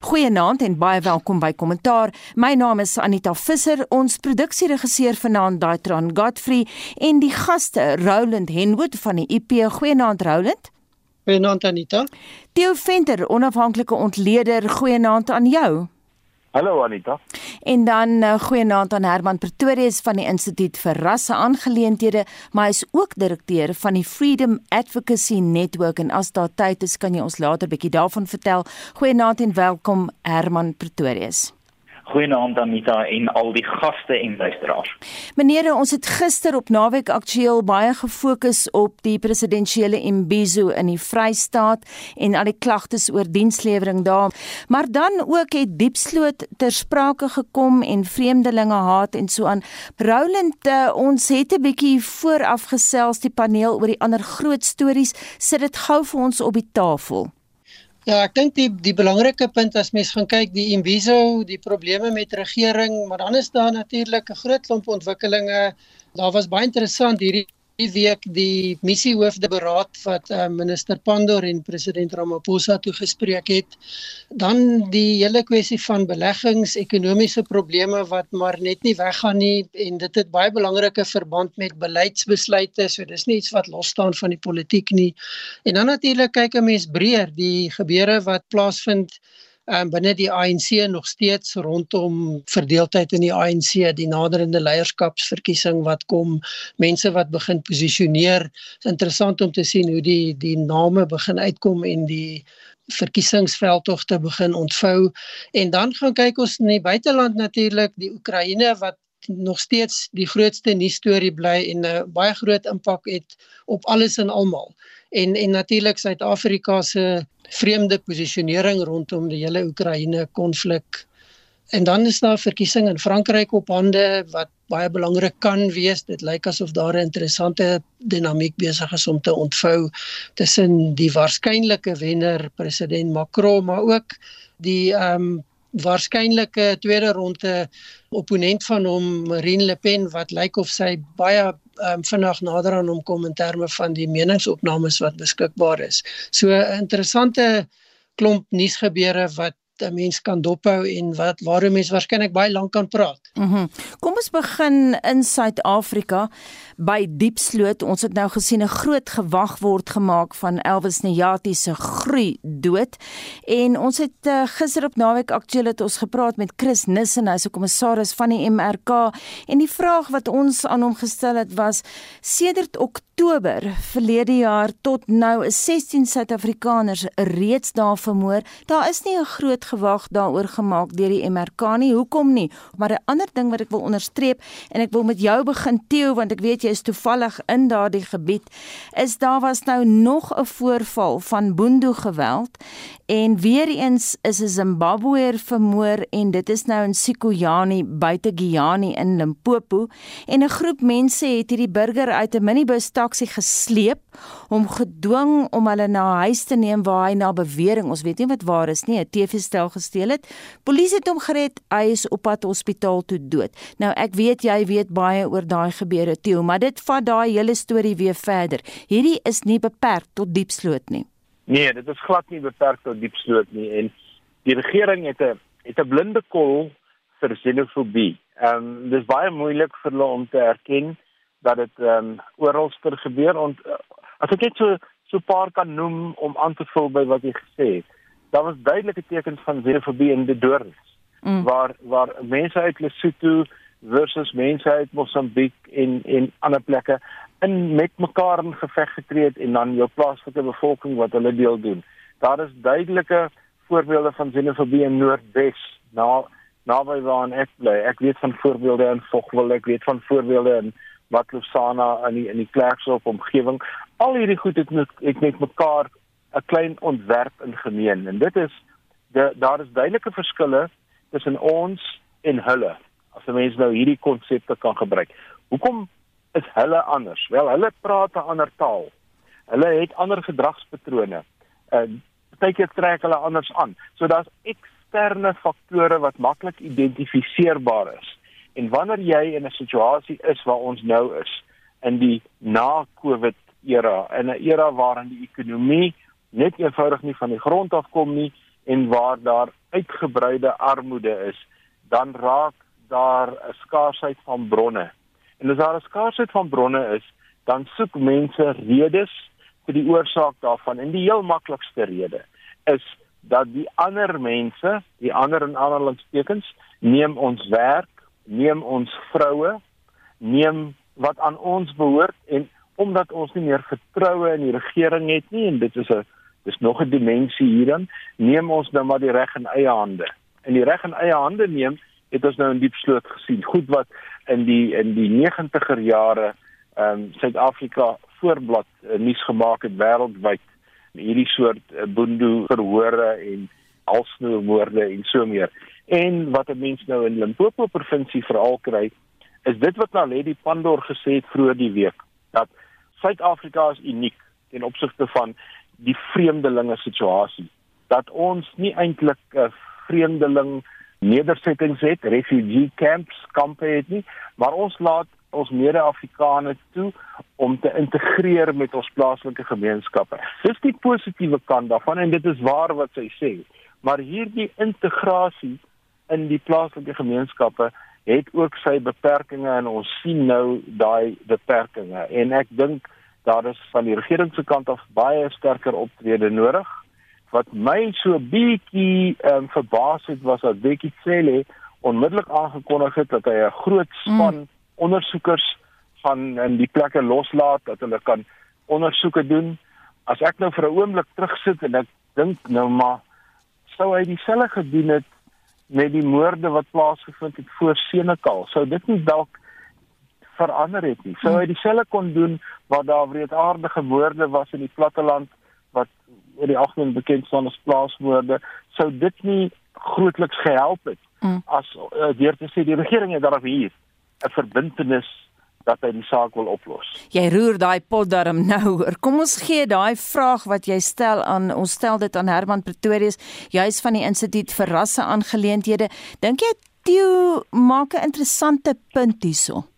Goeienaand en baie welkom by Kommentaar. My naam is Anita Visser, ons produksieregisseur vanaand Daitron Godfrey en die gaste Roland Henwood van die IP. Goeienaand Roland. Goeienaand Anita. Theo Venter, onafhanklike ontleder. Goeienaand aan jou. Hallo Anita. En dan uh, goeienaand aan Herman Pretorius van die Instituut vir Rasse Aangeleenthede, maar hy is ook direkteur van die Freedom Advocacy Network en as daar tyd is kan jy ons later bietjie daarvan vertel. Goeienaand en welkom Herman Pretorius. Goeienaand Anita en al die gaste en luisteraars. Meneere, ons het gister op naweek aktueel baie gefokus op die presidentsiële imbizo in die Vrystaat en al die klagtes oor dienslewering daar. Maar dan ook het Diepsloot ter sprake gekom en vreemdelinge haat en so aan. Roland, uh, ons het 'n bietjie vooraf gesels die paneel oor die ander groot stories. Sit dit gou vir ons op die tafel. Ja, ek dink die die belangrike punt as mens gaan kyk die Imbizo, die probleme met regering, maar dan is daar natuurlik 'n groot klomp ontwikkelinge. Daar was baie interessant hierdie die week die missiehoofde beraad wat uh, minister Pandor en president Ramaphosa toe gespreek het. Dan die hele kwessie van beleggings, ekonomiese probleme wat maar net nie weggaan nie en dit het baie belangrike verband met beleidsbesluite. So dis nie iets wat los staan van die politiek nie. En dan natuurlik kyk 'n mens breër die gebeure wat plaasvind um, binne die ANC nog steeds rondom verdeeldheid in die ANC, die naderende leierskapsverkiesing wat kom, mense wat begin posisioneer. Dit is interessant om te sien hoe die die name begin uitkom en die verkiesingsveldtogte begin ontvou en dan gaan kyk ons in die buiteland natuurlik die Oekraïne wat nog steeds die grootste nuusstorie bly en 'n baie groot impak het op alles en almal. En en natuurlik Suid-Afrika se vreemde posisionering rondom die hele Oekraïne konflik. En dan is daar verkiesing in Frankryk op hande wat baie belangrik kan wees. Dit lyk asof daar 'n interessante dinamiek besig is om te ontvou tussen die waarskynlike wenner president Macron maar ook die ehm um, waarskynlike tweede ronde opponent van hom Marine Le Pen wat lyk of sy baie um, vinnig nader aan hom kom in terme van die meningsopnames wat beskikbaar is. So 'n interessante klomp nuusgebeure wat 'n mens kan dophou en wat waaroor mens waarskynlik baie lank kan praat. Mhm. Mm Kom ons begin in Suid-Afrika by Diepsloot. Ons het nou gesien 'n groot gewag word gemaak van Elvis Nyati se groei dood. En ons het uh, gister op naweek aktueel het ons gepraat met Chris Nissen, hy's 'n kommissaris van die MRK en die vraag wat ons aan hom gestel het was sedert Oktober verlede jaar tot nou is 16 Suid-Afrikaners reeds daar vermoor. Daar is nie 'n groot gewag daaroor gemaak deur die MRK nie. Hoekom nie? Maar 'n ander ding wat ek wil onderstreep en ek wil met jou begin Theo want ek weet jy is toevallig in daardie gebied is daar was nou nog 'n voorval van boendo geweld en weer eens is 'n Zimbabweër vermoor en dit is nou in Sikojani buite Giyani in Limpopo en 'n groep mense het hierdie burger uit 'n minibus taxi gesleep hom gedwing om hulle na huis te neem waar hy na bewering ons weet nie wat waar is nie 'n TV-stel stel gesteel het. Polisie het hom gered. Hy is op pad hospitaal toe dood. Nou ek weet jy weet baie oor daai gebeure Theo, maar dit vat daai hele storie weer verder. Hierdie is nie beperk tot Diepsloot nie. Nee, dit is glad nie beperk tot Diepsloot nie en die regering het 'n het 'n blinde kol vir xenofobie. Ehm um, dis baie moeilik vir hulle om te erken dat dit ehm um, oralster gebeur en uh, as ek net so so 'n paar kan noem om aan te vul by wat jy gesê het daar was duidelike tekens van xenofobie in die dorings mm. waar waar mense uit Lesotho versus mense uit Mosambiek en en ander plekke in met mekaar in geveg getree het en dan jou plaaslike bevolking wat hulle deel doen. Daar is duidelike voorbeelde van xenofobie in Noordwes na naby waar ek bly. Ek weet van voorbeelde in Vogwel, ek weet van voorbeelde in Matlosana in die in die Klerksdorp omgewing. Al hierdie goed het met ek met mekaar 'n klein ontwerp in gemeen en dit is de, daar is duidelike verskille tussen ons en hulle as 'n mens nou hierdie konsepte kan gebruik. Hoekom is hulle anders? Wel, hulle praat 'n ander taal. Hulle het ander gedragspatrone. Uh partykeer trek hulle anders aan. So daar's eksterne faktore wat maklik identifiseerbaar is. En wanneer jy in 'n situasie is waar ons nou is in die na-COVID era, in 'n era waarin die ekonomie net eenvoudig nie van die grond af kom nie en waar daar uitgebreide armoede is, dan raak daar 'n skaarsheid van bronne. En as daar 'n skaarsheid van bronne is, dan soek mense redes vir die oorsaak daarvan. En die heel maklikste rede is dat die ander mense, die ander in aanhalingstekens, neem ons werk, neem ons vroue, neem wat aan ons behoort en omdat ons nie meer vertroue in die regering het nie en dit is 'n dis nog 'n dimensie hierin, neem ons nou maar die reg in eie hande. En die reg in eie hande neem het ons nou in diep sloot gesien. Goed wat in die in die 90er jare ehm um, Suid-Afrika voorblad uh, nuus gemaak het wêreldwyd hierdie soort uh, boendo verhore en alsnoermoorde en so meer. En wat 'n mens nou in Limpopo provinsie veral kry, is dit wat Naledi Pandor gesê het vroeër die week dat Suid-Afrika is uniek ten opsigte van die vreemdelinge situasie. Dat ons nie eintlik 'n vreemdeling nedersettings het, refugee camps, kampe het nie, maar ons laat ons mede-Afrikaners toe om te integreer met ons plaaslike gemeenskappe. Dis die positiewe kant daarvan en dit is waar wat sy sê. Maar hierdie integrasie in die plaaslike gemeenskappe het ook sy beperkings en ons sien nou daai beperkings en ek dink daar is van die regering se kant af baie sterker optrede nodig. Wat my so bietjie ehm um, verbaas het was dat Bekkie Cele onmiddellik aangekondig het dat hy 'n groot span mm ondersoekers van in die plekke loslaat dat hulle kan ondersoeke doen. As ek nou vir 'n oomblik terugsit en ek dink nou maar sou hy dieselfde gedoen het met die moorde wat plaasgevind het voor Senekal, sou dit nie dalk verander het nie. Sou hy dieselfde kon doen wat daar wreedaardige moorde was in die platteland wat oor die algemeen bekend staan as plaasmoorde, sou dit nie grootliks gehelp het mm. as uh, deur te sê die regering het daarop hier 'n verbintenis dat hy die saak wil oplos. Jy roer daai pot darm nou. Kom ons gee daai vraag wat jy stel aan ons stel dit aan Herman Pretorius, juis van die Instituut vir Rasse Aangeleenthede. Dink jy Theo maak 'n interessante punt hierso?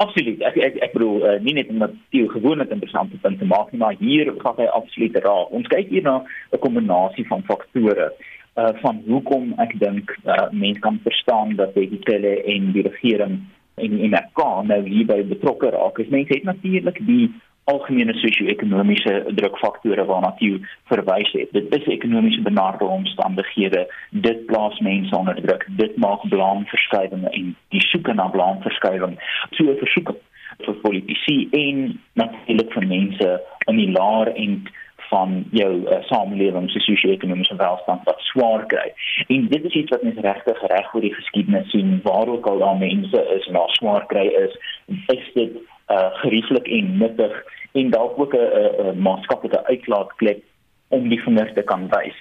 Absoluut. Ek ek ek bedoel uh, nie net omdat Theo gewoonlik interessante punte maak nie, maar hier gaan hy absoluut raak. Ons kyk hier na 'n kombinasie van faktore uh van hoekom ek dink uh, mense kan verstaan dat die tele en die regering en en ek kan nou hierby betrokke raak. Is mense het natuurlik die algemene sosio-ekonomiese drukfaktore waarna jy verwys het. Dit is ekonomiese benarde omstandighede. Dit plaas mense onder druk. Dit maak belangeverskuiwinge en die soeke na belangeverskuiwing so 'n versoek vir politici en natuurlik vir mense in die laer en van jou uh, samelewing se sosio-ekonomiese welstand wat swaar kry. En dit is iets wat mens regtig reg oor die geskiedenis sien waar ook al daar mense is en daar swaar kry is, is dit uh, gerieflik en nuttig en dalk ook 'n maatskaplike uitlaatklep om die vinger te kan wys.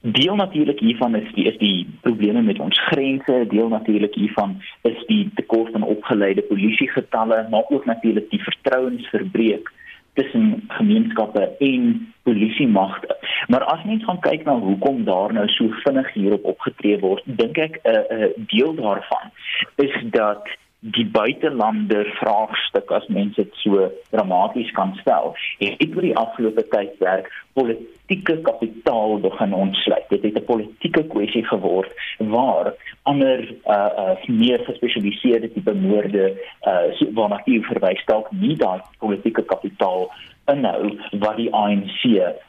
Deel natuurlik hiervan is die is die probleme met ons grense, deel natuurlik hiervan is die tekort aan opgeleide polisiegetalle, maar ook natuurlik die vertrouensverbreek tussen gemeenskappe en polisiemagte. Maar as mens gaan kyk na hoekom daar nou so vinnig hierop opgetree word, dink ek 'n uh, 'n uh, deel daarvan is dat die buitelander vraagstuk as mense dit so dramaties kan stel. Het oor die afgelope tyd werk politieke kapitaal begin ontsluit. Dit het 'n politieke kwessie geword waar ander uh uh meer gespesialiseerde tipe moorde uh so waarna jy verwys dalk nie daai politieke kapitaal inhou wat die ANC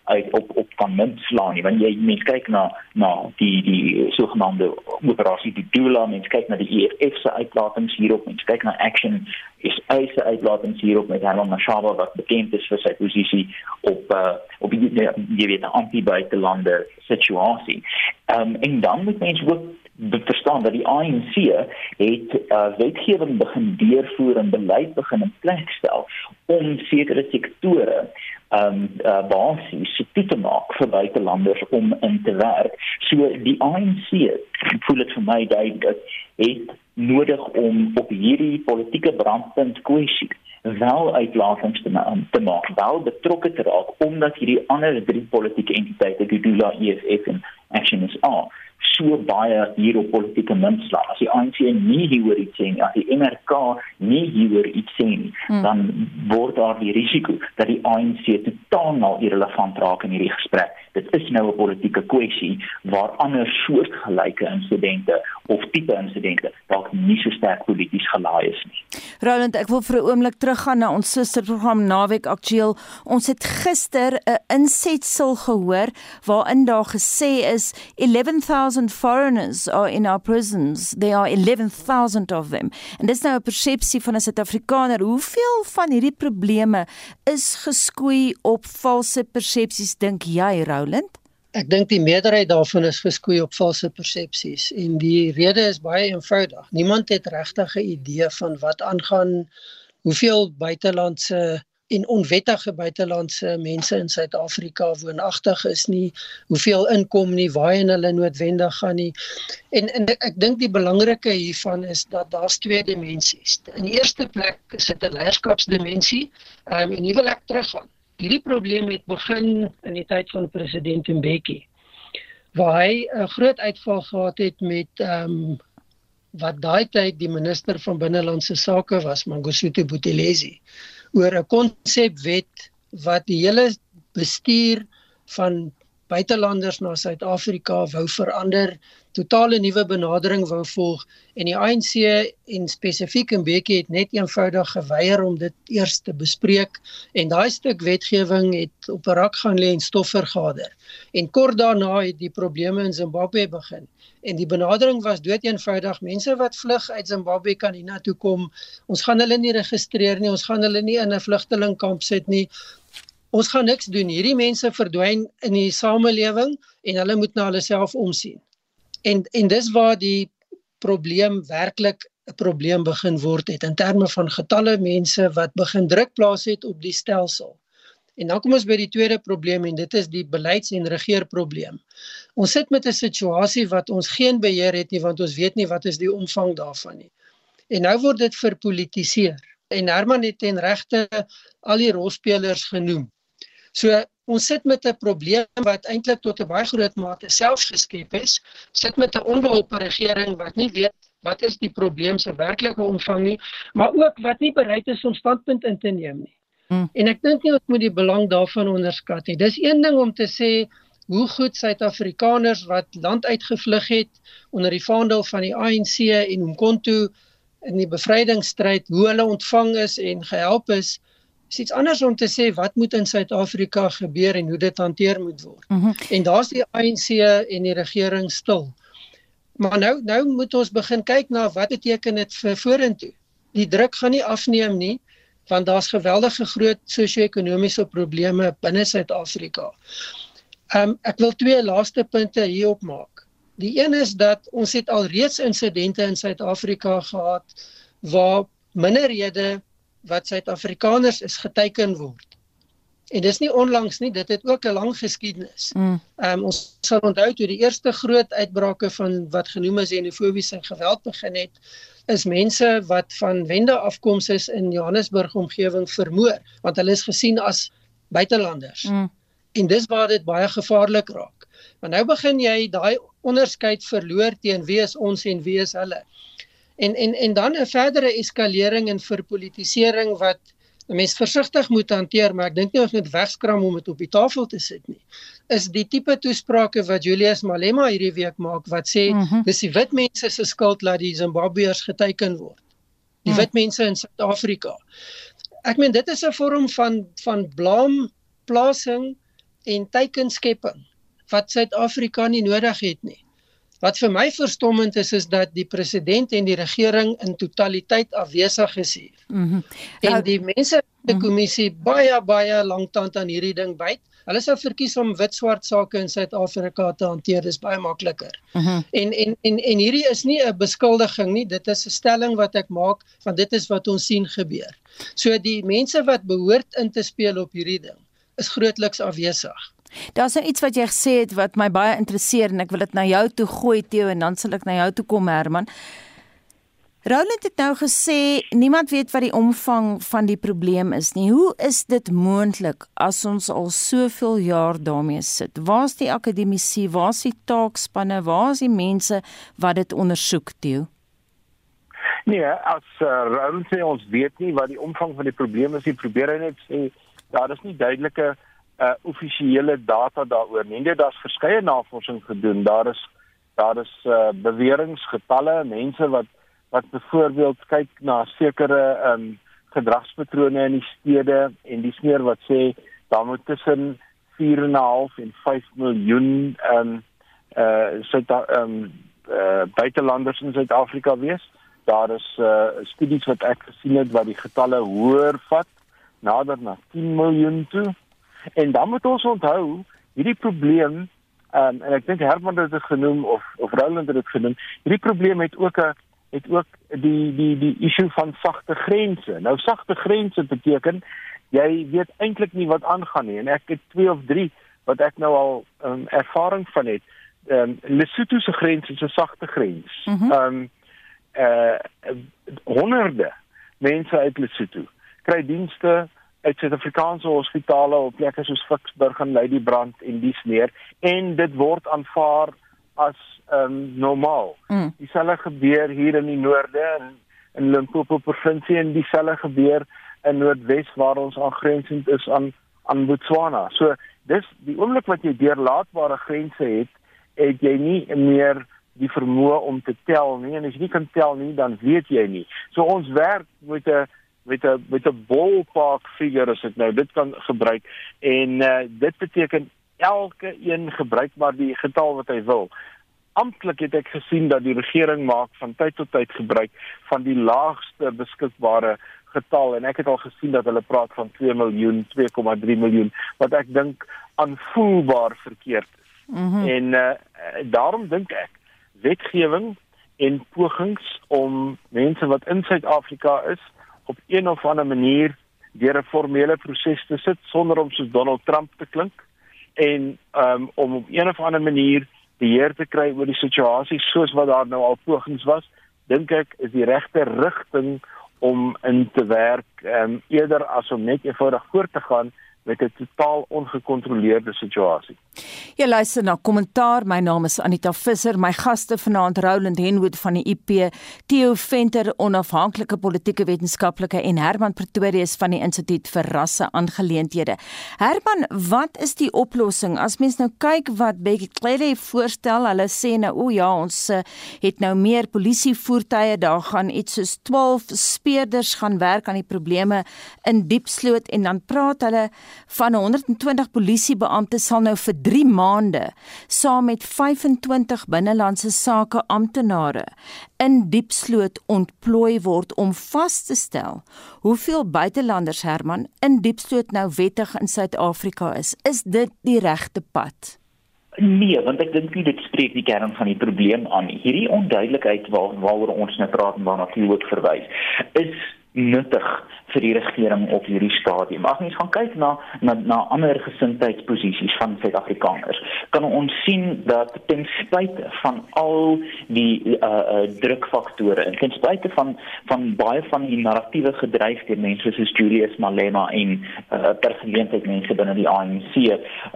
uit op op kan mintslaan nie. Want jy mens kyk na na die die sogenaamde operasie die Dula mens kyk na die EFF se uitlatings hierop mens kyk na action is eise uitlatings hierop met Herman Mashaba wat bekend is vir sy posisie op uh, op die jy weet anti-buitelande situasie. Um, en dan moet mens ook verstaan dat die ANC het uh, wetgewing begin deurvoer en beleid begin in plek stel om sekere sektore um, uh, basies toe te maak vir buitelanders om in te werk. So die ANC voel dit vir my duidelik het nodig om op hierdie politieke brandpunt kwessie wel uitlatings te, te maak, wel betrokke te raak omdat hierdie ander drie politieke entiteite, die DULA, EFF en Action SA so baie hier op politieke muntslaan. As die ANC nie hieroor iets sê nie, as die MRK nie hieroor iets sê nie, hmm. dan word daar die risiko dat die ANC totaal nou irrelevant raak in hierdie gesprek. Dit is nou 'n politieke kwessie waar ander soortgelyke insidente of tipe insidente dalk nie so sterk polities gelaai is nie. Roland, ek wil vir 'n oomblik teruggaan na ons susterprogram Naweek Aktueel. Ons het gister 'n insetsel gehoor waarin daar gesê is 11000 foreigners are in our prisons. There are 11000 of them. En dis nou 'n persepsie van 'n Suid-Afrikaner. Hoeveel van hierdie probleme is geskoei op valse persepsies dink jy, Roland? Ek dink die meerderheid daarvan is geskoei op valse persepsies en die rede is baie eenvoudig. Niemand het regtig 'n idee van wat aangaan hoeveel buitelandse en onwettige buitelandse mense in Suid-Afrika woonagtig is nie, hoeveel inkom nie, waarheen hulle noodwendig gaan nie. En, en ek, ek dink die belangrike hiervan is dat daar's twee dimensies. In die eerste plek is dit 'n leierskapsdimensie, um, en hier wil ek teruggaan hierdie probleem het begin in die tyd van president Mbeki waar hy 'n groot uitval gehad het met ehm um, wat daai tyd die minister van binnelandse sake was Mangosuthu Buthelezi oor 'n konsepwet wat die hele bestuur van buitelanders na Suid-Afrika wou verander, totale nuwe benadering wou volg en die ANC en spesifiek in Bekkie het net eenvoudig geweier om dit eers te bespreek en daai stuk wetgewing het op 'n rak gaan lê en stof vergader. En kort daarna het die probleme in Zimbabwe begin. En die benadering was dood eenvoudig mense wat vlug uit Zimbabwe kan hiernatoe kom. Ons gaan hulle nie registreer nie, ons gaan hulle nie in 'n vlugtelingkamp sit nie ons gaan niks doen. Hierdie mense verdwyn in die samelewing en hulle moet na hulle self omsien. En en dis waar die probleem werklik 'n probleem begin word het in terme van getalle mense wat begin druk plaas het op die stelsel. En dan kom ons by die tweede probleem en dit is die beleids- en regeerprobleem. Ons sit met 'n situasie wat ons geen beheer het nie want ons weet nie wat is die omvang daarvan nie. En nou word dit verpolitiseer. En Herman het ten regte al die rolspelers genoem. So ons sit met 'n probleem wat eintlik tot 'n baie groot mate self geskep is. Sit met 'n onbeholpe regering wat nie weet wat is die probleem se werklike omvang nie, maar ook wat nie bereid is om standpunt in te neem nie. Hmm. En ek dink nie ons moet die belang daarvan onderskat nie. Dis een ding om te sê hoe goed Suid-Afrikaners wat land uitgevlug het onder die vaandel van die ANC en Umkhonto in die bevrydingsstryd hoe hulle ontvang is en gehelp is is iets anders om te sê wat moet in Suid-Afrika gebeur en hoe dit hanteer moet word. Mm -hmm. En daar's die ANC en die regering stil. Maar nou nou moet ons begin kyk na wat beteken dit vir vorentoe. Die druk gaan nie afneem nie want daar's geweldige groot sosio-ekonomiese probleme binne Suid-Afrika. Ehm um, ek wil twee laaste punte hierop maak. Die een is dat ons het al reeds insidente in Suid-Afrika gehad waar minderhede wat Suid-Afrikaners is geteken word. En dis nie onlangs nie, dit het ook 'n lang geskiedenis. Mm. Ehm mm. um, ons sal onthou toe die eerste groot uitbrake van wat genoem is xenofobiese geweld begin het, is mense wat van wende afkoms is in Johannesburg omgewing vermoor, want hulle is gesien as buitelanders. Mm. En dis waar dit baie gevaarlik raak. Want nou begin jy daai onderskeid verloor teen wie is ons en wie is hulle en en en dan 'n verdere eskalering en verpolitisering wat 'n mens versigtig moet hanteer, maar ek dink nie ons moet wegskram om dit op die tafel te sit nie. Is die tipe toesprake wat Julius Malema hierdie week maak wat sê mm -hmm. dis die wit mense se skuld dat die Zimbabweërs geteken word. Die mm. wit mense in Suid-Afrika. Ek meen dit is 'n vorm van van blaamplasing en teikenskepping wat Suid-Afrika nie nodig het nie. Wat vir my verstommend is is dat die president en die regering in totaliteit afwesig is hier. Mhm. Mm en nou, die mense die mhm. kommissie mm -hmm. baie baie lank tand aan hierdie ding byt. Hulle sou verkies om wit swart sake in Suid-Afrika te hanteer. Dis baie makliker. Mm -hmm. En en en en hierdie is nie 'n beskuldiging nie. Dit is 'n stelling wat ek maak van dit is wat ons sien gebeur. So die mense wat behoort in te speel op hierdie ding is grootliks afwesig. Daar's nou iets wat jy gesê het wat my baie interesseer en ek wil dit na jou toe gooi Theo en dan sal ek na jou toe kom Herman. Roland het nou gesê niemand weet wat die omvang van die probleem is nie. Hoe is dit moontlik as ons al soveel jaar daarmee sit? Waar's die akademici, waar's die taakspanne, waar's die mense wat dit ondersoek, Theo? Nee, as uh, Roland sê ons weet nie wat die omvang van die probleem is nie. Probeer hy net sê daar is nie duidelike uh offisiële data daaroor nie. Net daar's verskeie navorsing gedoen. Daar is daar is uh beweringe, getalle, mense wat wat byvoorbeeld kyk na sekere um, gedragspatrone in die stede en die smeer wat sê daar moet tussen 4.5 en 5 miljoen um, uh ehm um, uh buitelanders in Suid-Afrika wees. Daar is uh studies wat ek gesien het wat die getalle hoër vat nader na 10 miljoen toe. En dan moet ons onthou hierdie probleem um, en ek dink Herman het dit genoem of of Roland het dit genoem. Hierdie probleem het ook 'n het ook die die die issue van sagte grense. Nou sagte grense beteken jy weet eintlik nie wat aangaan nie en ek het 2 of 3 wat ek nou al um, ervaring van het. Ehm um, Lesotho se grens is 'n sagte grens. Mhm. Ehm mm um, uh honderde mense uit Lesotho kry dienste uit Suid-Afrikaanse hospitale op plekke soos Ficksburg en Ladybrand en dies meer en dit word aanvaar as um, normaal. Mm. Dieselfde gebeur hier in die noorde en in Limpopo provinsie en dieselfde gebeur in Noordwes waar ons aangrensend is aan aan Botswana. So dis die oomblik wat jy deurlaatbare grense het, het jy nie meer die vermoë om te tel nie en as jy nie kan tel nie, dan weet jy nie. So ons werk met 'n met 'n met 'n ballpark figure as ek nou dit kan gebruik en uh, dit beteken elke een gebruik maar die getal wat hy wil. Amptelik het ek gesien dat die regering maak van tyd tot tyd gebruik van die laagste beskikbare getal en ek het al gesien dat hulle praat van 2 miljoen, 2,3 miljoen wat ek dink aanvoelbaar verkeerd is. Mm -hmm. En uh, daarom dink ek wetgewing en pogings om mense wat in Suid-Afrika is op een of ander manier deur 'n formele proses te sit sonder om soos Donald Trump te klink en um, om op een of ander manier beheer te kry oor die situasie soos wat daar nou al pogings was, dink ek is die regte rigting om in te werk um, eerder as om net eenvoudig voort te gaan met 'n totaal ongekontroleerde situasie. Jy luister na kommentaar. My naam is Anita Visser. My gaste vanaand Roland Henwood van die IP, Theo Venter, onafhanklike politieke wetenskaplike en Herman Pretorius van die Instituut vir Rasse Aangeleenthede. Herman, wat is die oplossing? As mens nou kyk wat Becky Clery voorstel, hulle sê nou o ja, ons uh, het nou meer polisievoertuie, daar gaan iets soos 12 speerders gaan werk aan die probleme in Diepsloot en dan praat hulle van 120 polisiebeamptes sal nou vir 3 maande saam met 25 binnelandse sake amptenare in Diepsloot ontplooi word om vas te stel hoeveel buitelanders Herman in Diepsloot nou wettig in Suid-Afrika is. Is dit die regte pad? Nee, want ek dink dit spreek die kern van die probleem aan. Hierdie onduidelikheid waar waaroor ons net praat en waarna jy ook verwys, is nuttig vir die regering op hierdie stadium. As mens gaan kyk na na, na ander gesindheidsposisies van Suid-Afrikaners, kan ons sien dat ten spyte van al die uh, uh drukfaktore en ten spyte van van baie van die narratiewe gedryf deur mense soos Julius Malema en uh persoonlikheid mense binne die ANC,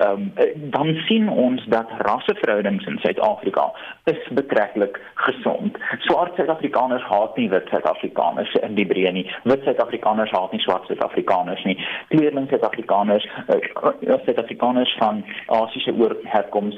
um, dan sien ons dat rasseverhoudings in Suid-Afrika is betreklik gesond. Swart Suid-Afrikaners haat nie wit Suid-Afrikaners in die breë nie. Wit Suid-Afrikaners haat nie swart Suid-Afrikaners nie. Kleurling Suid-Afrikaners, uh, Suid-Afrikaners van Asiëse oorherkoms.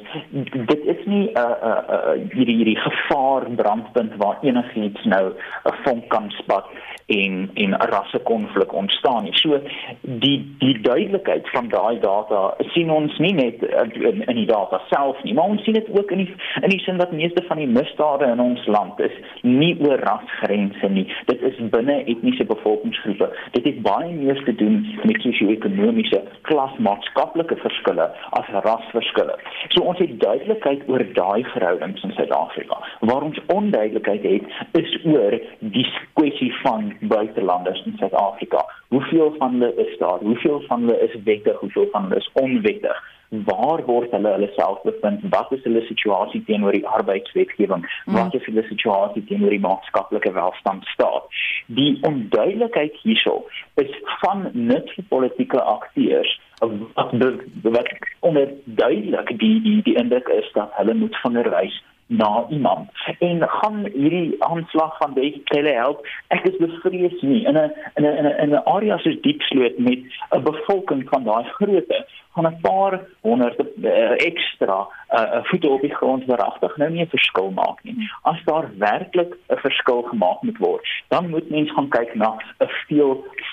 Dit is nie 'n uh, 'n uh, uh, hierdie hierdie gevaar brandpunt waar enigiets nou 'n vonk kan spat en en 'n rassekonflik ontstaan nie. So die die duidelikheid van daai data sien ons nie net in in die data self nie, maar ons sien dit ook in die in die sin dat meeste van die misdade in ons land is nie oor rasgrense nie. Dit is binne etniese bevolkingsgroepe. Dit het baie meer te doen met sosio-ekonomiese, klasmaatskaplike verskille as rasverskille. So ons het duidelikheid oor daai verhoudings in Suid-Afrika. Waar ons onduidelikheid het is oor die kwessie van buitelanders in Suid-Afrika. Hoeveel van hulle is daar? Hoeveel van hulle is wettig? Hoeveel van hulle is onwettig? waar word hulle hulle self bevind wat is hulle situasie teenoor die arbeidswetgewing wat is hulle situasie teenoor die maatskaplike welstand staat die onduidelikheid hierso is van nut vir politieke akteurs wat wat onduidelik die die die indruk is dat hulle moet onderwys na iemand. En gaan hierdie aanslag van die kelle help? Ek is bevrees nie. In 'n in 'n in 'n area soos diepsloot met 'n bevolking van daai grootte gaan 'n paar honderd uh, ekstra uh, voete op die grond verragtig nou nie 'n verskil maak nie. As daar werklik 'n verskil gemaak moet word, dan moet mens gaan kyk na 'n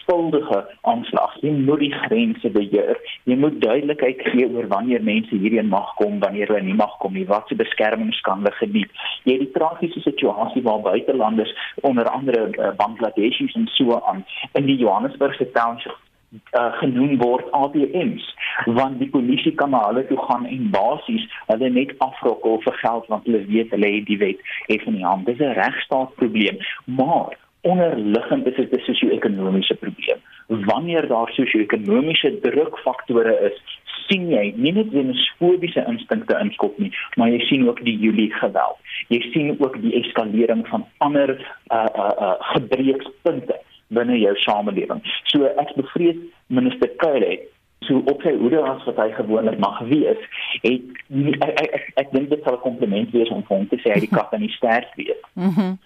veelvuldige aanslag. Jy moet die grense beheer. Jy moet duidelikheid gee oor wanneer mense hierheen mag kom, wanneer hulle nie mag kom nie, wat se beskermings kan hulle geniet. Jy het die tragiese situasie waar buitelanders onder andere uh, Bangladeshis en so aan in die Johannesburgse township uh, genoem word ATMs want die polisie kan na hulle toe gaan en basies hulle net afrokkel vir geld want hulle weet hulle het die wet het in die hand. Dis 'n regstaat probleem, maar onderliggend is dit 'n sosio-ekonomiese probleem. Wanneer daar sosio-ekonomiese drukfaktore is, sien jy nie net xenofobiese instinkte inskop nie, maar jy sien ook die Julie geweld. Jy sien ook die eskalering van ander uh uh, uh gebreekspunte binne jou samelewing. So ek bevrees minister Kyle so op sy hoede as wat hy gewoonlik mag wees, het ek ek, ek, ek dink dit sal 'n kompliment wees om hom te sê hy die kat in die stert weet. Mhm.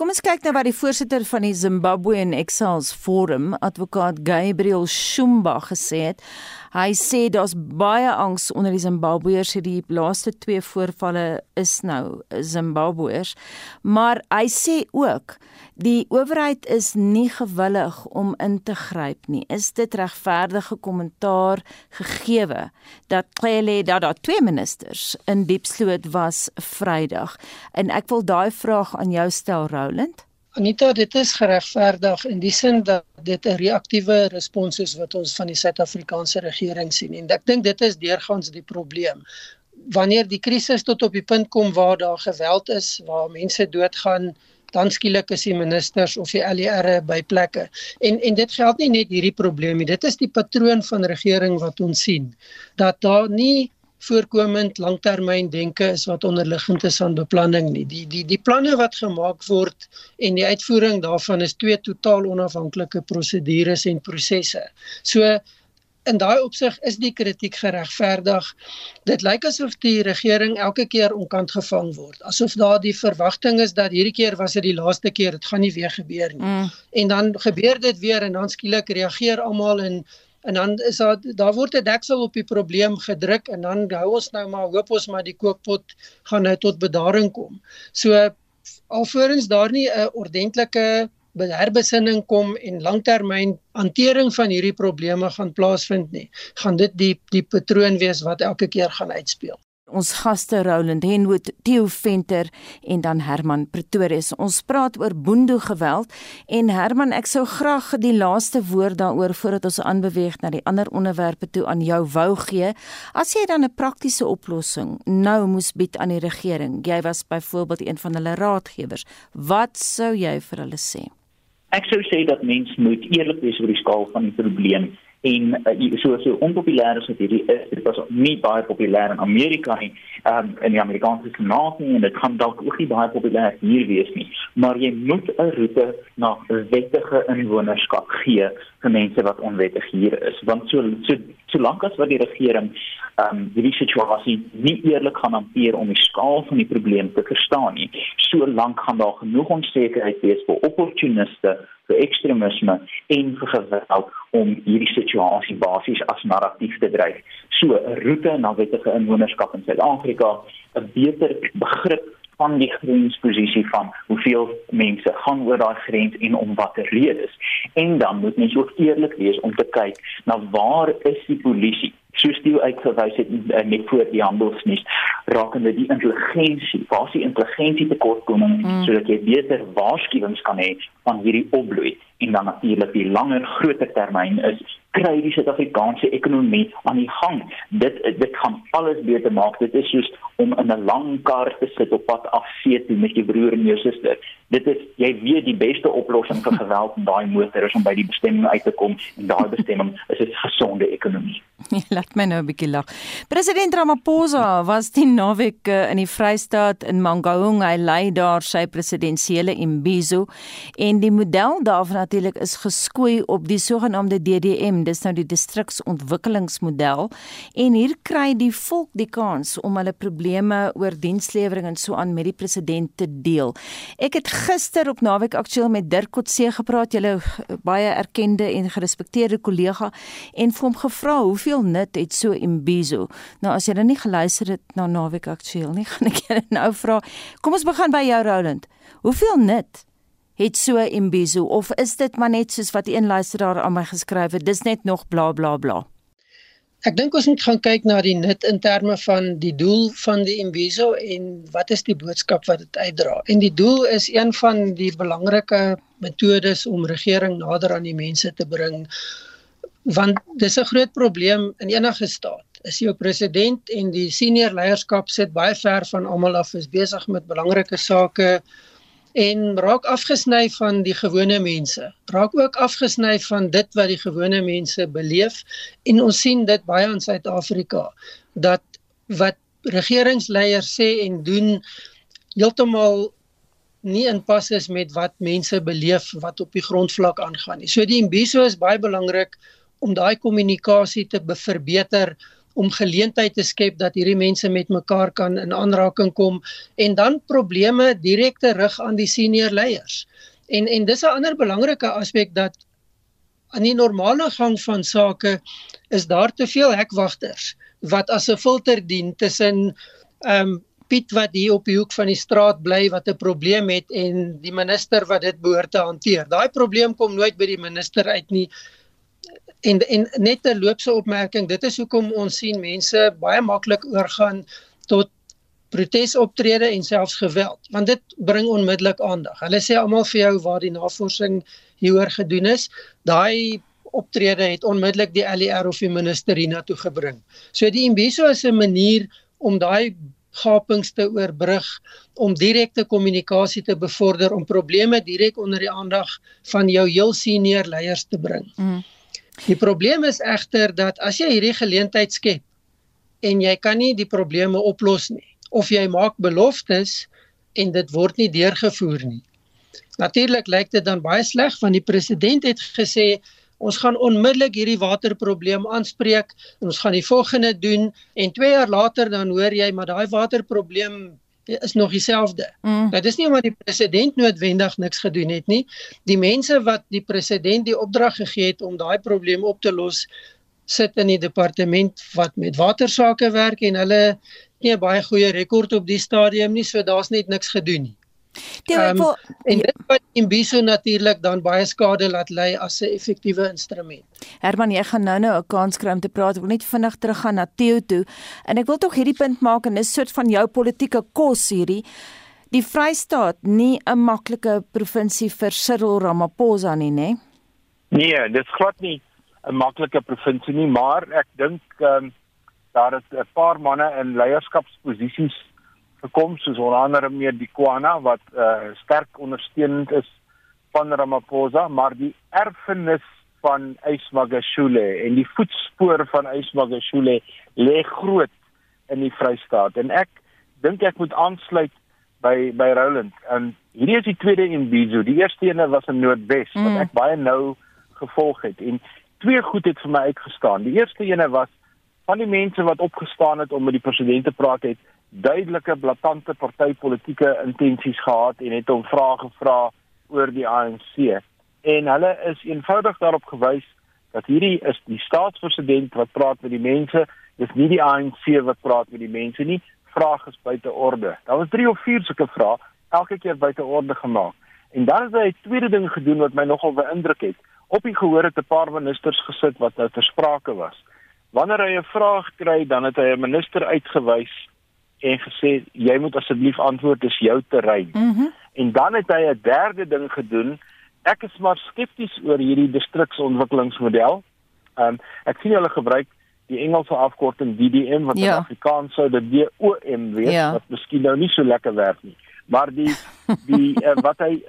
Kom ons kyk nou wat die voorsitter van die Zimbabwe en Exiles Forum, advokaat Gabriel Shumba gesê het. Hy sê daar's baie angs onder die Zimbabweërs hierdie laaste twee voorvalle is nou Zimbabweërs, maar hy sê ook die owerheid is nie gewillig om in te gryp nie. Is dit regverdige kommentaar gegeewe dat Cele dat daar twee ministers in Diepsloot was Vrydag? En ek wil daai vraag aan jou stel Roland. Anita, dit is geregverdig in die sin dat dit 'n reaktiewe respons is wat ons van die Suid-Afrikaanse regering sien en ek dink dit is deurgangs die probleem. Wanneer die krisis tot op die punt kom waar daar geweld is, waar mense doodgaan, dan skielik is die ministers of die LER by plekke. En en dit geld nie net hierdie probleem nie. Dit is die patroon van regering wat ons sien dat daar nie voorkomend langtermyn denke is wat onderliggend is aan beplanning nie. Die die die planne wat gemaak word en die uitvoering daarvan is twee totaal onafhanklike prosedures en prosesse. So in daai opsig is die kritiek geregverdig. Dit lyk asof die regering elke keer onkant gevang word. Asof daar die verwagting is dat hierdie keer was dit die laaste keer, dit gaan nie weer gebeur nie. Mm. En dan gebeur dit weer en dan skielik reageer almal en en dan is daar daar word 'n deksel op die probleem gedruk en dan hou ons nou maar hoop ons maar die kookpot gaan nou tot bedaring kom. So alvorens daar nie 'n ordentlike herbesinning kom en langtermyn hantering van hierdie probleme gaan plaasvind nie, gaan dit die die patroon wees wat elke keer gaan uitspeel ons gaste Roland Henwood, Theo Venter en dan Herman Pretorius. Ons praat oor boendo geweld en Herman, ek sou graag die laaste woord daaroor voordat ons aanbeweeg na die ander onderwerpe toe aan jou wou gee. As jy dan 'n praktiese oplossing nou moes bied aan die regering, jy was byvoorbeeld een van hulle raadgewers, wat sou jy vir hulle sê? Ek sou sê dat mens moet eerlik wees oor die skaal van die probleem en uh, so so onpopulêr as hierdie is dit was nie baie populêr in Amerika nie um, in die Amerikaanse senaat nie en dit gaan dalk ook nie baie populêr hier wees nie. Maar jy moet 'n roete na wettige inwonerskap gee vir mense wat onwettig hier is want so so solank as wat die regering um, hierdie situasie nie eerlik gaan hanteer om die skaal van die probleem te verstaan nie solank gaan daar genoeg onsekerheid wees vir opportuniste vir ekstremisme en vir geweld om hierdie situasie basies as narratief te dryf. So 'n roete na wettige inwonerskap in Suid-Afrika, 'n beter begrip van die grensposisie van hoeveel mense gaan oor daai grens en om watter redes. En dan moet mens ook eerlik wees om te kyk na waar is die polisie soos die uitgewys het uh, net voor die handelsnuus rakende die intelligensie, waar die intelligensie tekortkoming mm. sodat jy beter waarskuwings kan hê van hierdie opbloei en dan natuurlik die langer groter termyn is kry die Suid-Afrikaanse ekonomie aan die gang. Dit dit gaan alles beter maak. Dit is soos om in 'n lang kar te sit op pad af see toe met jou broer en jou suster. dit is jy weet die beste oplossing vir geweld in daai motor is om by die bestemming uit te kom en daai bestemming is 'n gesonde ekonomie. Laat my nou 'n bietjie lag. President Ramaphosa was die naweek eh, in die Vrystaat in Mangaung. Hy lei daar sy presidensiële imbizo en die model daarvan natuurlik is geskoei op die sogenaamde DDM, dis nou die distriksontwikkelingsmodel en hier kry die volk die kans om hulle probleme oor dienslewering en so aan met die president te deel. Ek het gister op naweek aktueel met Dirk Kotse gepraat, julle baie erkende en gerespekteerde kollega en vir hom gevra hoeveel nut het so Imbizo. Nou as jy dan nie geluister het na naweek aktueel nie, gaan ek julle nou vra. Kom ons begin by jou Roland. Hoeveel nut het so Imbizo of is dit maar net soos wat een luisteraar aan my geskryf het, dis net nog bla bla bla. Ek dink ons moet gaan kyk na die nut in terme van die doel van die Imbizo en wat is die boodskap wat dit uitdra. En die doel is een van die belangrike metodes om regering nader aan die mense te bring want dis 'n groot probleem in enige staat. Is jou president en die senior leierskap sit baie ver van almal af is besig met belangrike sake en raak afgesny van die gewone mense. Raak ook afgesny van dit wat die gewone mense beleef en ons sien dit baie in Suid-Afrika dat wat regeringsleiers sê en doen heeltemal nie in pas is met wat mense beleef wat op die grondvlak aangaan nie. So die imbiso is baie belangrik om daai kommunikasie te verbeter om geleentheid te skep dat hierdie mense met mekaar kan in aanraking kom en dan probleme direk te rig aan die senior leiers. En en dis 'n ander belangrike aspek dat aan die normale gang van sake is daar te veel hekwagters wat as 'n filter dien tussen ehm um, Piet wat hier op die hoek van die straat bly wat 'n probleem het en die minister wat dit behoort te hanteer. Daai probleem kom nooit by die minister uit nie en en net 'n loopse opmerking dit is hoekom ons sien mense baie maklik oorgaan tot protesoptrede en selfs geweld want dit bring onmiddellik aandag. Hulle sê almal vir jou waar die navorsing hieroor gedoen is, daai optrede het onmiddellik die LER of die minister hiernatoe gebring. So die Imbiso is 'n manier om daai gapings te oorbrug om direkte kommunikasie te bevorder om probleme direk onder die aandag van jou heel senior leiers te bring. Mm. Die probleem is egter dat as jy hierdie geleentheid skep en jy kan nie die probleme oplos nie of jy maak beloftes en dit word nie deurgevoer nie. Natuurlik lyk dit dan baie sleg want die president het gesê ons gaan onmiddellik hierdie waterprobleem aanspreek en ons gaan die volgende doen en 2 jaar later dan hoor jy maar daai waterprobleem is nog dieselfde. Mm. Dit is nie omdat die president noodwendig niks gedoen het nie. Die mense wat die president die opdrag gegee het om daai probleem op te los, sit in die departement wat met watersake werk en hulle nie 'n baie goeie rekord op die stadium nie, so daar's net niks gedoen nie. Um, en dit wat Imbiso natuurlik dan baie skade laat lei as 'n effektiewe instrument. Herman, jy gaan nou-nou 'n kans kry om te praat. Ek wil net vinnig teruggaan na Theo toe. En ek wil tog hierdie punt maak en dis 'n soort van jou politieke kos hierdie. Die Vrystaat nie 'n maklike provinsie vir Cyril Ramaphosa nie, nê? Nee, dit is glad nie 'n maklike provinsie nie, maar ek dink ehm um, daar is 'n paar manne in leierskapsposisies gekom soos onder andere meer die Kwana wat uh, sterk ondersteunend is van Ramaphosa maar die erfenis van Ismagashule en die voetspore van Ismagashule lê groot in die Vrystaat. En ek dink ek moet aansluit by by Roland. En hierdie is die tweede Imbizo die eerste ene was in Noordwes mm. wat ek baie nou gevolg het. En twee goed het vir my uitgestaan. Die eerste ene was van die mense wat opgestaan het om met die president te praat het duidelike blaatante partytetiese intensies gehad en het hom vrae gevra oor die ANC en hulle is eenvoudig daarop gewys dat hierdie is die staatspresident wat praat met die mense. Dis nie die ANC wat praat met die mense nie. Vrae is buite orde. Daar was 3 of 4 sulke vrae elke keer buite orde gemaak. En dan het hy 'n tweede ding gedoen wat my nogal beïndruk het. Op die gehoor het 'n paar ministers gesit wat nou ter sprake was. Wanneer hy 'n vraag kry dan het hy 'n minister uitgewys en gesê jy moet asseblief antwoord dis jou terrein. Mm en dan het hy 'n derde ding gedoen. Ek is maar skepties oor hierdie distriksontwikkelingsmodel. Ehm um, ek sien hulle gebruik die Engelse afkorting DDM wat ja. in Afrikaans sou dit DOM wees ja. wat miskien nou nie so lekker werk nie. Maar die die uh, wat hy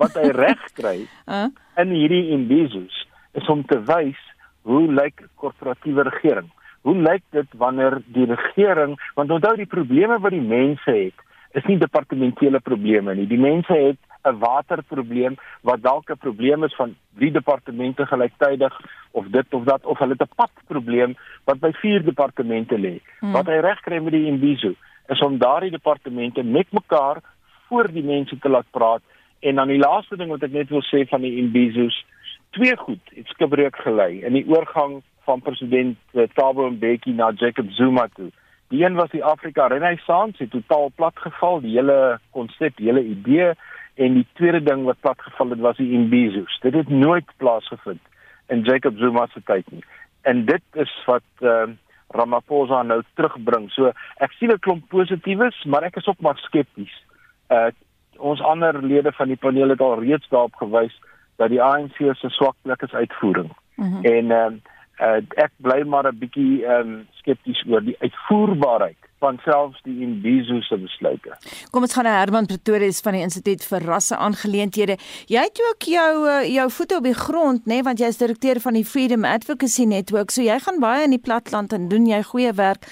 wat hy reg kry uh? in hierdie imbizos is om te wys hoe lyk korporatiewe regering? Hoe lyk dit wanneer die regering want onthou die probleme wat die mense het is nie departementele probleme nie. Die mense het 'n waterprobleem wat dalk 'n probleem is van drie departemente gelyktydig of dit of dat of hulle het 'n padprobleem wat by vier departemente lê. Hmm. Wat hy reg kry met die Imbizo is om daardie departemente met mekaar voor die mense te laat praat en dan die laaste ding wat ek net wil sê van die Imbizos twee goed het skibreek gelei in die oorgang van president uh, Thabo Mbeki na Jacob Zuma toe. Die een was die Afrika Renaissance, het totaal platgeval, die hele konsep, die hele idee en die tweede ding wat platgeval het was die Imbizos. Dit het nooit plaasgevind in Jacob Zuma se tyd nie. En dit is wat uh, Ramaphosa nou terugbring. So ek sien 'n klomp positiefs, maar ek is ook maar skepties. Uh ons ander lede van die paneel het al reeds daarop gewys dat die ANC se swak plek is uitvoering. Mm -hmm. En ehm uh, uh, ek bly maar 'n bietjie um, skepties oor die uitvoerbaarheid van selfs die Imbizo se besluite. Kom ons gaan na Herman Pretorius van die Instituut vir Rasse Aangeleenthede. Jy het ook jou uh, jou voete op die grond, nê, nee, want jy is direkteur van die Freedom Advocacy Network. So jy gaan baie in die platland en doen jy goeie werk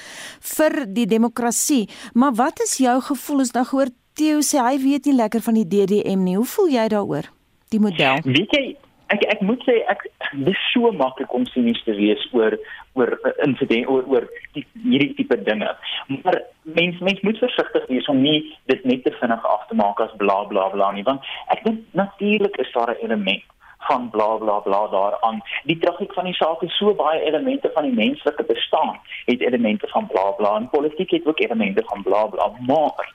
vir die demokrasie. Maar wat is jou gevoel as nou gehoor Theo sê hy weet nie lekker van die DDM nie. Hoe voel jy daaroor? Die model. Weet jy ek ek moet sê ek dis so maklik om sinies te wees oor oor uh, insident oor oor die, hierdie tipe dinge. Maar mens mens moet versigtig wees om nie dit net te vinnig af te maak as bla bla bla nie want ek dink natuurlik is daar 'n element van bla bla bla daaraan. Die tragiek van die saak is so baie elemente van die menslike bestaan het elemente van bla bla en politiek het ook elemente van bla bla maar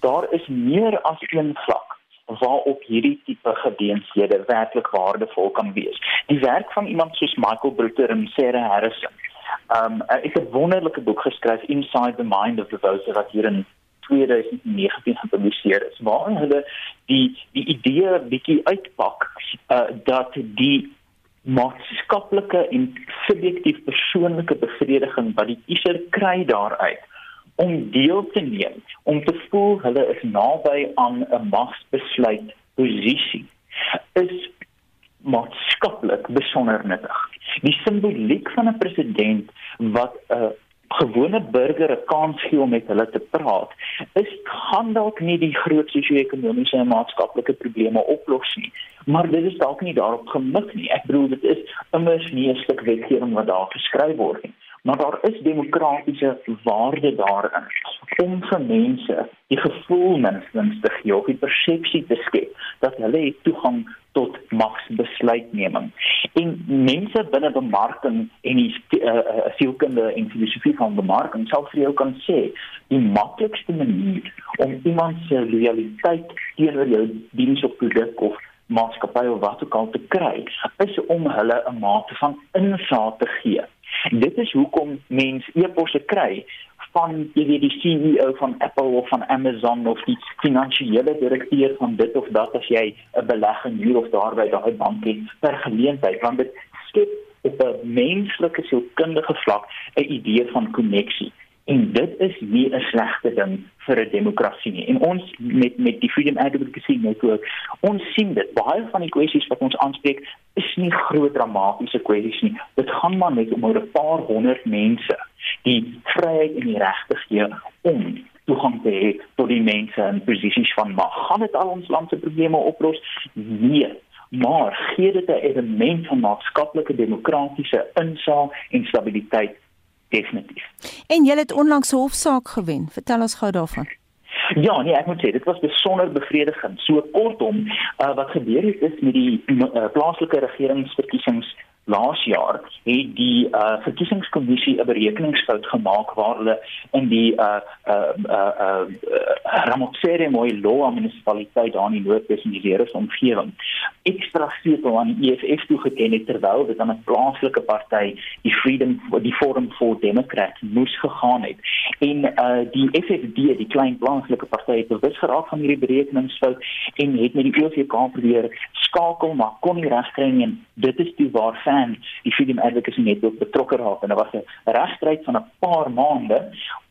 daar is meer as een vlak waarop hierdie tipe gedeenshede werklik waardevol kan wees. Die werk van iemand soos Michael Brutter en Sarah Harrison. Um ek het 'n wonderlike boek geskryf Inside the Mind of the Voter wat hier in 2019 gepubliseer is waar hulle die die idee bietjie uitpak uh, dat die maatskaplike en subjektief persoonlike bevrediging wat die kiezer kry daaruit om deel te neem, om te voel hulle is naby aan 'n magsbesluit posisie is maatskaplik besonder nuttig. Die simboliek van 'n president wat 'n gewone burger 'n kans gee om met hulle te praat, is gaan dalk nie die groot sosio-ekonomiese en maatskaplike probleme oplos nie, maar dit is dalk nie daarop gemik nie. Ek bedoel dit is immers nie 'n stuk wetgewing wat daar geskryf word nie maar daar is demokratiese waarde daarin. Om vir mense die gevoel minstens te gee of die persepsie te skep dat hulle toegang tot magsbesluitneming en mense binne bemarking en die uh, sielkunde en filosofie van bemarking sal vir jou kan sê die maklikste manier om iemand se loyaliteit teenoor jou diens of produk of maatskappy of wat ook al te kry is om hulle 'n mate van insaag te gee Dit is hoekom mense e-posse kry van jy weet die CEO van Apple of van Amazon of die finansiële direkteur van dit of dat as jy 'n belegging hier of daar by daai bank het per geleentheid want dit skep op 'n menslike sielkundige vlak 'n idee van koneksie. En dit is nie 'n slegte ding vir 'n demokrasie nie. En ons met met die Freedom Advocacy Network, ons sien dit baie van die kwessies wat ons aanspreek is nie groot dramatiese kwessies nie. Dit gaan maar net om 'n paar honderd mense die vryheid en die regte gee om toegang te hê tot die mense in posisies van mag. Gaan dit al ons land se probleme oplos? Nee. Maar gee dit 'n element van maatskaplike demokratiese insaag en stabiliteit definitief. En jy het onlangs 'n hofsaak gewen. Vertel ons gou daarvan. Ja, nee, ek moet sê dit was besonder bevredigend. So kortom, uh, wat gebeur het is met die uh, plaaslike regeringsverkiesings laas jaar het die uh, verkiesingskommissie 'n berekeningsfout gemaak waar hulle in die uh uh uh, uh, uh Ramotsere Moiloa munisipaliteit daar in die Noordwes in die Leres omgewing ekstra setel aan die EFF toegeken het terwyl dit aan 'n plaaslike party die Freedom die Forum for Democrats moes gegaan het. En uh die FFD die klein plaaslike party het bewus geraak van hierdie berekeningsfout en het met die OVK probeer skakel maar kon nie regkry nie en dit is toe waar fan die Freedom Advocacy Network betrokke raak en daar was 'n regstryd van 'n paar maande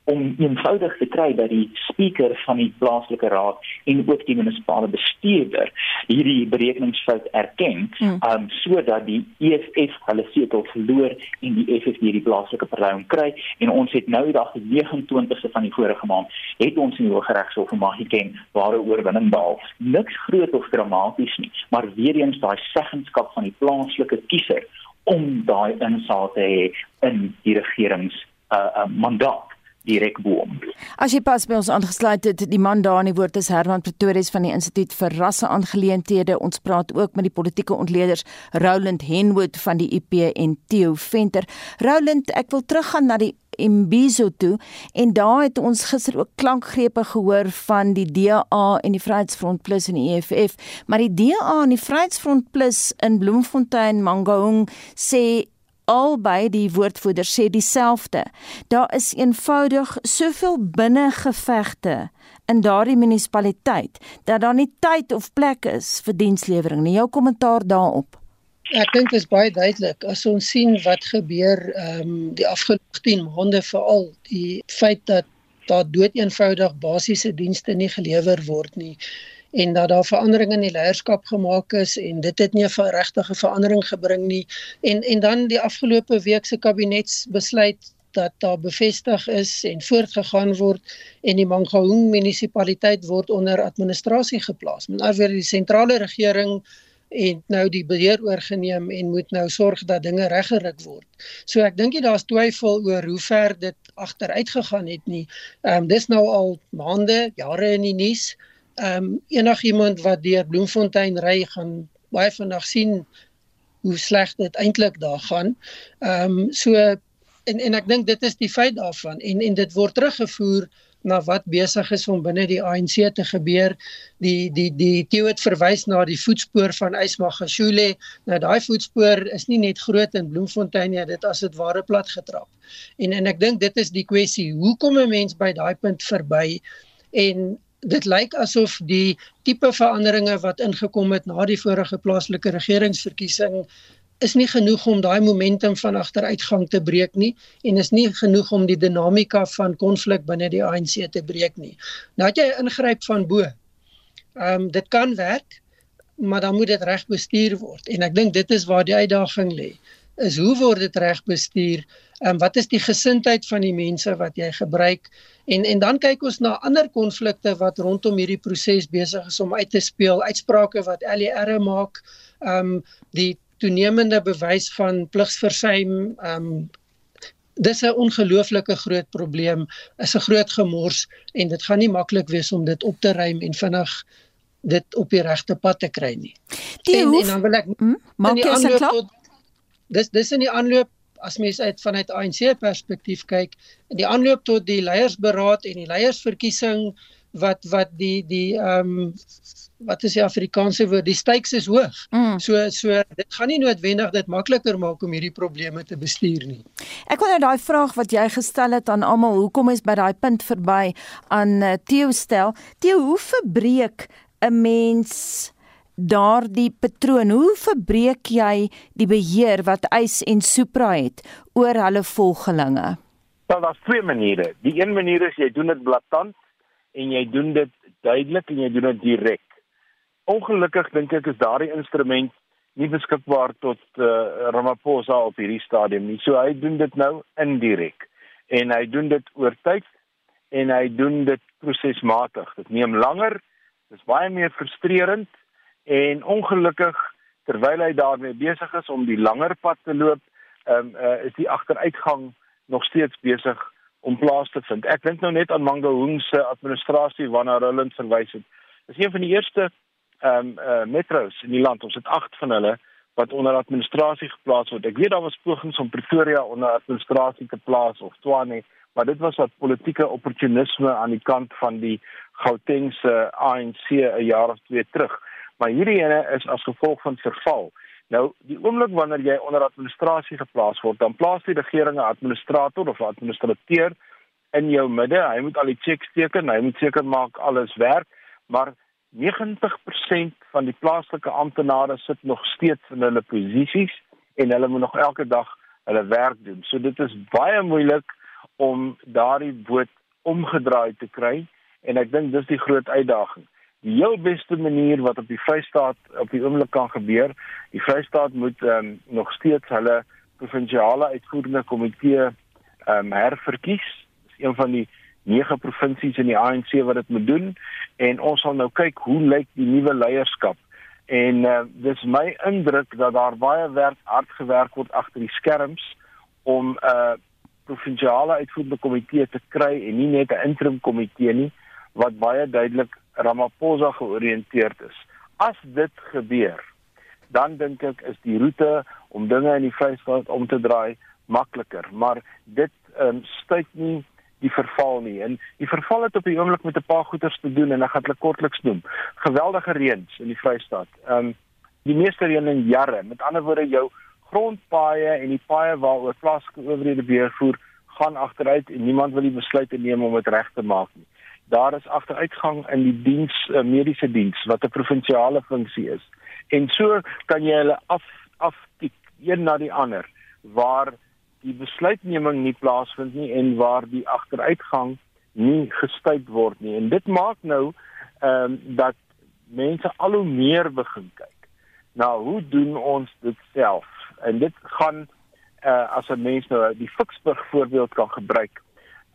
om eenvoudig te kry dat die spreker van die plaaslike raad en ook die munisipale bestuurder hierdie berekeningsfout erken, hmm. um sodat die EFF hulle setel verloor en die EFF hierdie plaaslike party kry en ons het nou dag die 29ste van die vorige maand het ons in die Hooggeregshof mag geken ware oorwinning behaal. Niks groot of dramaties nie, maar weer eens daai seggenskap van die plaaslike kiezer om daai insaag te hê in die regerings uh, uh mandaat direk boom. As jy pas by ons aangesluit het, die man daar in die woord is Herman Pretorius van die Instituut vir Rasseaangeleenthede. Ons praat ook met die politieke ontleeders Roland Henwood van die IP en Theo Venter. Roland, ek wil teruggaan na die Imbizo toe en daar het ons gister ook klankgrepe gehoor van die DA en die Vryheidsfront Plus en die EFF, maar die DA en die Vryheidsfront Plus in Bloemfontein Mangaung sê albei die woordvoerders sê dieselfde. Daar is eenvoudig soveel binnengevegte in daardie munisipaliteit dat daar nie tyd of plek is vir dienslewering nie. Jou kommentaar daarop. Ek dink dit is baie duidelik as ons sien wat gebeur ehm um, die afgelope 10 maande veral die feit dat daar dood eenvoudig basiese dienste nie gelewer word nie en dat daar verandering in die leierskap gemaak is en dit het nie 'n regtige verandering gebring nie en en dan die afgelope week se kabinetsbesluit dat daar bevestig is en voortgegaan word en die Mangaung munisipaliteit word onder administrasie geplaas. Met ander woorde die sentrale regering en nou die beheer oorgeneem en moet nou sorg dat dinge reggerig word. So ek dink daar's twyfel oor hoe ver dit agteruit gegaan het nie. Ehm um, dis nou al maande, jare in die nuus ehm um, enigiemand wat deur Bloemfontein ry gaan baie vinnig sien hoe sleg dit eintlik daar gaan. Ehm um, so en en ek dink dit is die feit daarvan en en dit word teruggevoer na wat besig is om binne die ANC te gebeur. Die die die Theo het verwys na die voetspoor van Ysmagashule. Nou daai voetspoor is nie net groot in Bloemfontein nie, dit as dit ware plat getrap. En en ek dink dit is die kwessie, hoe kom 'n mens by daai punt verby? En dit lyk asof die tipe veranderinge wat ingekom het na die vorige plaaslike regeringsverkiesing is nie genoeg om daai momentum van agteruitgang te breek nie en is nie genoeg om die dinamika van konflik binne die ANC te breek nie. Nou het jy ingryp van bo. Ehm um, dit kan werk, maar dan moet dit reg bestuur word en ek dink dit is waar die uitdaging lê. Is hoe word dit reg bestuur? Ehm um, wat is die gesindheid van die mense wat jy gebruik? En en dan kyk ons na ander konflikte wat rondom hierdie proses besig is om uit te speel, uitsprake wat LER maak, ehm um, die toenemende bewys van pligsversuim, ehm um, dis 'n ongelooflike groot probleem, is 'n groot gemors en dit gaan nie maklik wees om dit op te ruim en vinnig dit op die regte pad te kry nie. Die en, en dan wil ek hm? maak jy se klop. Dis dis in die aanloop as mens uit vanuit ANC perspektief kyk, in die aanloop tot die leiersberaad en die leiersverkiesing wat wat die die ehm um, wat is die Afrikaanse woord die stakes is hoog. Mm. So so dit gaan nie noodwendig dit makliker maak om hierdie probleme te bestuur nie. Ek wil nou daai vraag wat jy gestel het aan almal, hoekom is by daai punt verby aan uh, Theo stel? Theo, hoe verbreek 'n mens daardie patroon? Hoe verbreek jy die beheer wat Eis en Supra het oor hulle volgelinge? Wel, daar's twee maniere. Die een manier is jy doen dit blaatant en jy doen dit duidelik en jy doen dit direk. Ongelukkig dink ek is daardie instrument nie beskikbaar tot uh, Ramaphosa op hierdie stadium nie. So hy doen dit nou indirek en hy doen dit oor tyd en hy doen dit prosesmatig. Dit neem langer. Dit is baie meer frustrerend en ongelukkig terwyl hy daarmee besig is om die langer pad te loop, ehm um, uh, is die agteruitgang nog steeds besig om plaas te vind. Ek dink nou net aan Mangaung se administrasie waarna hulle verwys het. Dis een van die eerste ehm um, uh, metros in die land. Ons het 8 van hulle wat onder administrasie geplaas word. Ek weet daar was pogings om Pretoria onder administrasie te plaas of Tshwane, maar dit was wat politieke opportunisme aan die kant van die Gautengse ANC 'n jaar of twee terug maar hierdie ene is as gevolg van verval. Nou, die oomblik wanneer jy onder administrasie geplaas word, dan plaas die regering 'n administrator of 'n administrateur in jou midde. Hy moet al die checks teken, hy moet seker maak alles werk, maar 90% van die plaaslike amptenare sit nog steeds in hulle posisies en hulle moet nog elke dag hulle werk doen. So dit is baie moeilik om daardie boot omgedraai te kry en ek dink dis die groot uitdaging. Die heel beste manier wat op die Vrystaat op die oomblik kan gebeur, die Vrystaat moet um, nog steeds hulle provinsiale uitvoerende komitee um, herverkies. Dis een van die nege provinsies in die ANC wat dit moet doen en ons sal nou kyk hoe lyk die nuwe leierskap. En uh, dis my indruk dat daar baie werk hard gewerk word agter die skerms om 'n uh, provinsiale uitvoerende komitee te kry en nie net 'n interim komitee nie wat baie duidelik Ramaphosa georiënteerd is. As dit gebeur, dan dink ek is die roete om dinge in die Vrystaat om te draai makliker, maar dit um, stuit nie die verval nie. En die verval het op die oomblik met 'n paar goeters te doen en ek gaan dit kortliks noem. Geweldige reëns in die Vrystaat. Ehm um, die meeste reën in jare. Met ander woorde jou grondpaaie en die paaie waaroor plaaslike owerhede beheer voer gaan agteruit en niemand wil die besluit neem om dit reg te maak nie. Daar is agteruitgang in die diens uh, mediese diens wat 'n provinsiale funksie is. En so kan jy hulle af aftik een na die ander waar die besluitneming nie plaasvind nie en waar die agteruitgang nie gestuit word nie. En dit maak nou ehm um, dat mense al hoe meer begin kyk. Nou, hoe doen ons dit self? en dit gaan uh, as 'n mens nou die Ficksburg voorbeeld kan gebruik.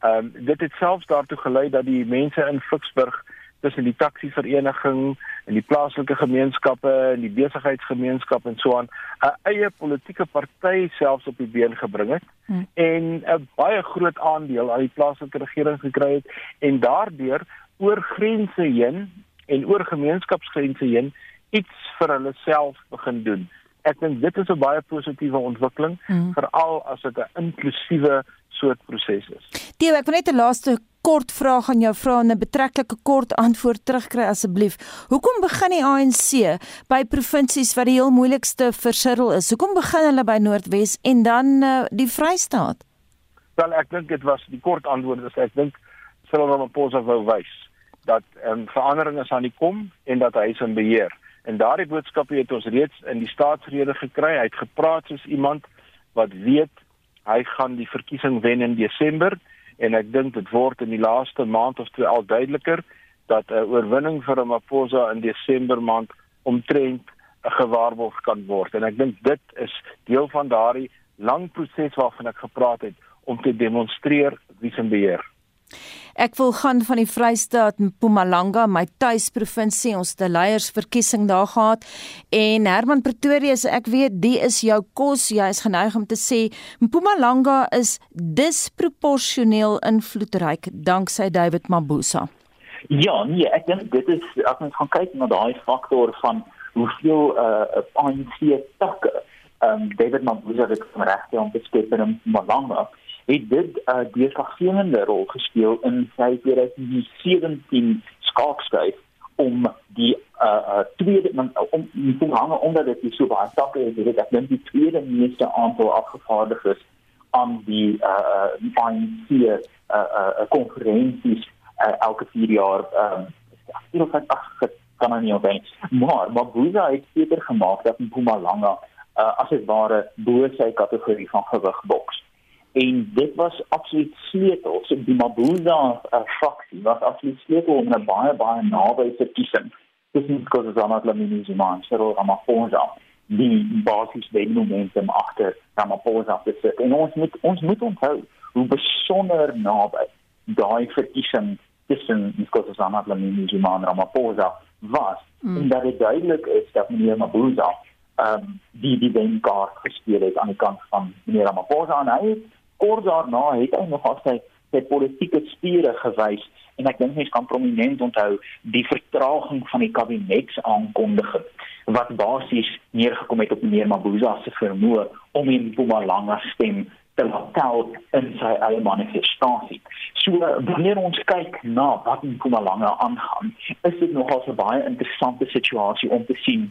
Ehm um, dit het selfs daartoe gelei dat die mense in Ficksburg tussen die taxi vereniging en die plaaslike gemeenskappe en die besigheidsgemeenskap en so aan 'n eie politieke party selfs op die been gebring het hmm. en 'n baie groot aandeel aan die plaaslike regering gekry het en daardeur oor grense heen en oor gemeenskapsgrense heen iets vir hulle self begin doen ek dink dit is 'n baie positiewe ontwikkeling mm. veral as dit 'n inklusiewe soort proses is. Theo, ek wil net 'n laaste kort vraag aan jou vra en 'n betreklike kort antwoord terugkry asseblief. Hoekom begin die ANC by provinsies wat die heel moeilikste versirdel is? Hoekom begin hulle by Noordwes en dan uh, die Vrystaat? Wel, ek dink dit was die kort antwoord is ek dink Cyril Ramaphosa wou wys dat 'n um, verandering is aan die kom en dat hy is in beheer. En daardie boodskappe het ons reeds in die staatsrede gekry. Hy het gepraat soos iemand wat weet hy gaan die verkiesing wen in Desember en ek dink dit word in die laaste maand of twee al duideliker dat 'n oorwinning vir Ramaphosa in Desember maand omtrent 'n gewaarborg kan word. En ek dink dit is deel van daardie lang proses waarvan ek gepraat het om te demonstreer wie se beheer. Ek wil gaan van die Vrystaat Mpumalanga, my tuisprovinsie, ons het 'n leiersverkiesing daar gehad. En Herman Pretorius, ek weet die is jou kos, jy is geneig om te sê Mpumalanga is disproporsioneel invloedryk danksy David Mabuza. Ja, nee, ek dink dit is as ons gaan kyk na daai faktor van hoeveel uh ANC takke ehm um, David Mabuza het regte om te skep in Mpumalanga het dit 'n uh, deurslaggewende rol gespeel in sy 2017 skaakstryd om die uh, tweede man om te hang omdat dit so baie stappe is dit dink die tweede meeste aantal afgevaardigdes aan die uh ANC uh uh konferensies uh, elke 4 jaar um ek dink dat ag kan nie op nie maar maar Boza het seker gemaak dat Mpumalanga uh, as dit ware bo sy kategorie van gewig boks en dit was absoluut sleutel so die Mabuza uh, fraksie was absoluut sleutel om 'n baie baie naby verkiesing tussen Nkosazana Dlamini Zuma en Cyril Ramaphosa. Die basis die momentum agter Ramaphosa te sit. En ons moet ons moet onthou hoe besonder naby daai verkiesing tussen Nkosazana Dlamini Zuma en Ramaphosa was. Mm. en dat dit duidelik is dat meneer Mabuza um, die die wenkaart gespeel het aan die kant van meneer Ramaphosa. En hy kort daarna het hy nog as hy sy politieke spiere gewys en ek dink mense kan prominent onthou die vertraging van die kabinetsaankondiging wat basies neergekom het op meneer Mabuza se vermoë om in Mpumalanga stem te laat tel in sy eie manifestasie. So wanneer ons kyk na wat in Mpumalanga aangaan, is dit nogal 'n baie interessante situasie om te sien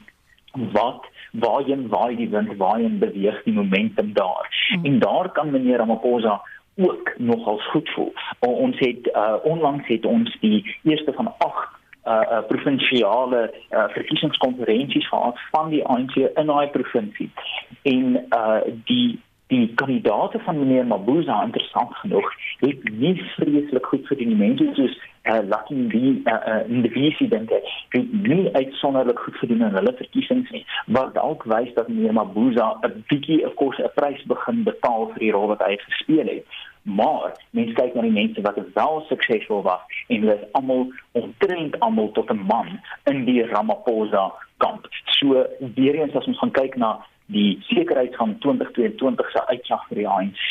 wat waarheen waai die wind waarheen beweeg die momentum daar. Hmm. en daar kan meneer Ramaphosa ook nogals goed voel. O, ons het uh, onlangs het ons die eerste van 8 uh, uh provinsiale uh, verkiesingskonferensies gehad van die ANC in daai provinsie. En uh die die kandidaate van meneer Mabuza interessant genoeg het nie vreeslik goed vir die mense soos uh, Lucky Lee uh, uh, in die ek het nie uitsonderlik goed gedoen in hulle verkiesings nie wat dalk wys dat meneer Mabuza 'n bietjie 'n kos 'n prys begin betaal vir die rol wat hy gespeel het maar mense kyk na die mense wat wel suksesvol was en hulle is almal omtrent almal tot 'n man in die Ramaphosa kamp. So weer eens as ons gaan kyk na die sekerheid van 2022 se uitslag vir die ANC,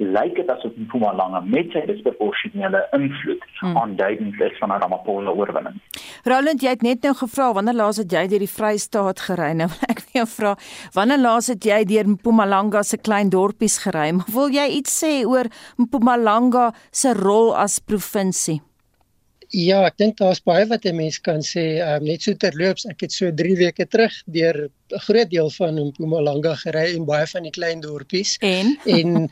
lyk dit asof Mpumalanga met sy disproporsionele invloed hmm. aanduidend is van 'n Ramaphosa oorwinning. Roland, jy het net nou gevra wanneer laas het jy deur die Vrystaat gery? Nou ek wil jou vra, wanneer laas het jy deur Mpumalanga se klein dorpies gery? Wil jy iets sê oor Mpumalanga se rol as provinsie? Ja, ek dink daar's baie wat 'n mens kan sê. Um, net so terloops, ek het so 3 weke terug deur 'n groot deel van Mpumalanga gery en baie van die klein dorpies. En en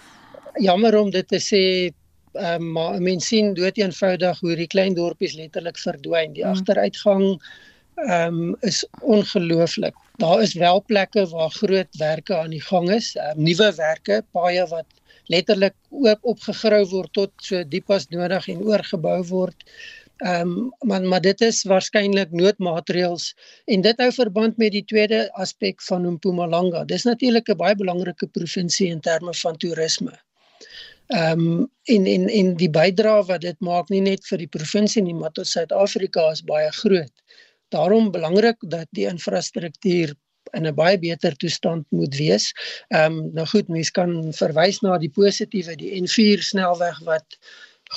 jammer om dit te sê, um, maar mense sien dood eenvoudig hoe die klein dorpies letterlik verdwyn. Die mm. agteruitgang ehm um, is ongelooflik. Daar is wel plekke waar groot werke aan die gang is, um, nuwe werke, paaie wat letterlik oop opgegrou word tot so diep as nodig en oorgebou word. Ehm um, maar maar dit is waarskynlik noodmaatreëls en dit hou verband met die tweede aspek van Mpumalanga. Dis natuurlik 'n baie belangrike provinsie in terme van toerisme. Ehm um, en en en die bydrae wat dit maak nie net vir die provinsie nie, maar tot Suid-Afrika is baie groot. Daarom belangrik dat die infrastruktuur in 'n baie beter toestand moet wees. Ehm um, nou goed, mense kan verwys na die positiewe, die N4 snelweg wat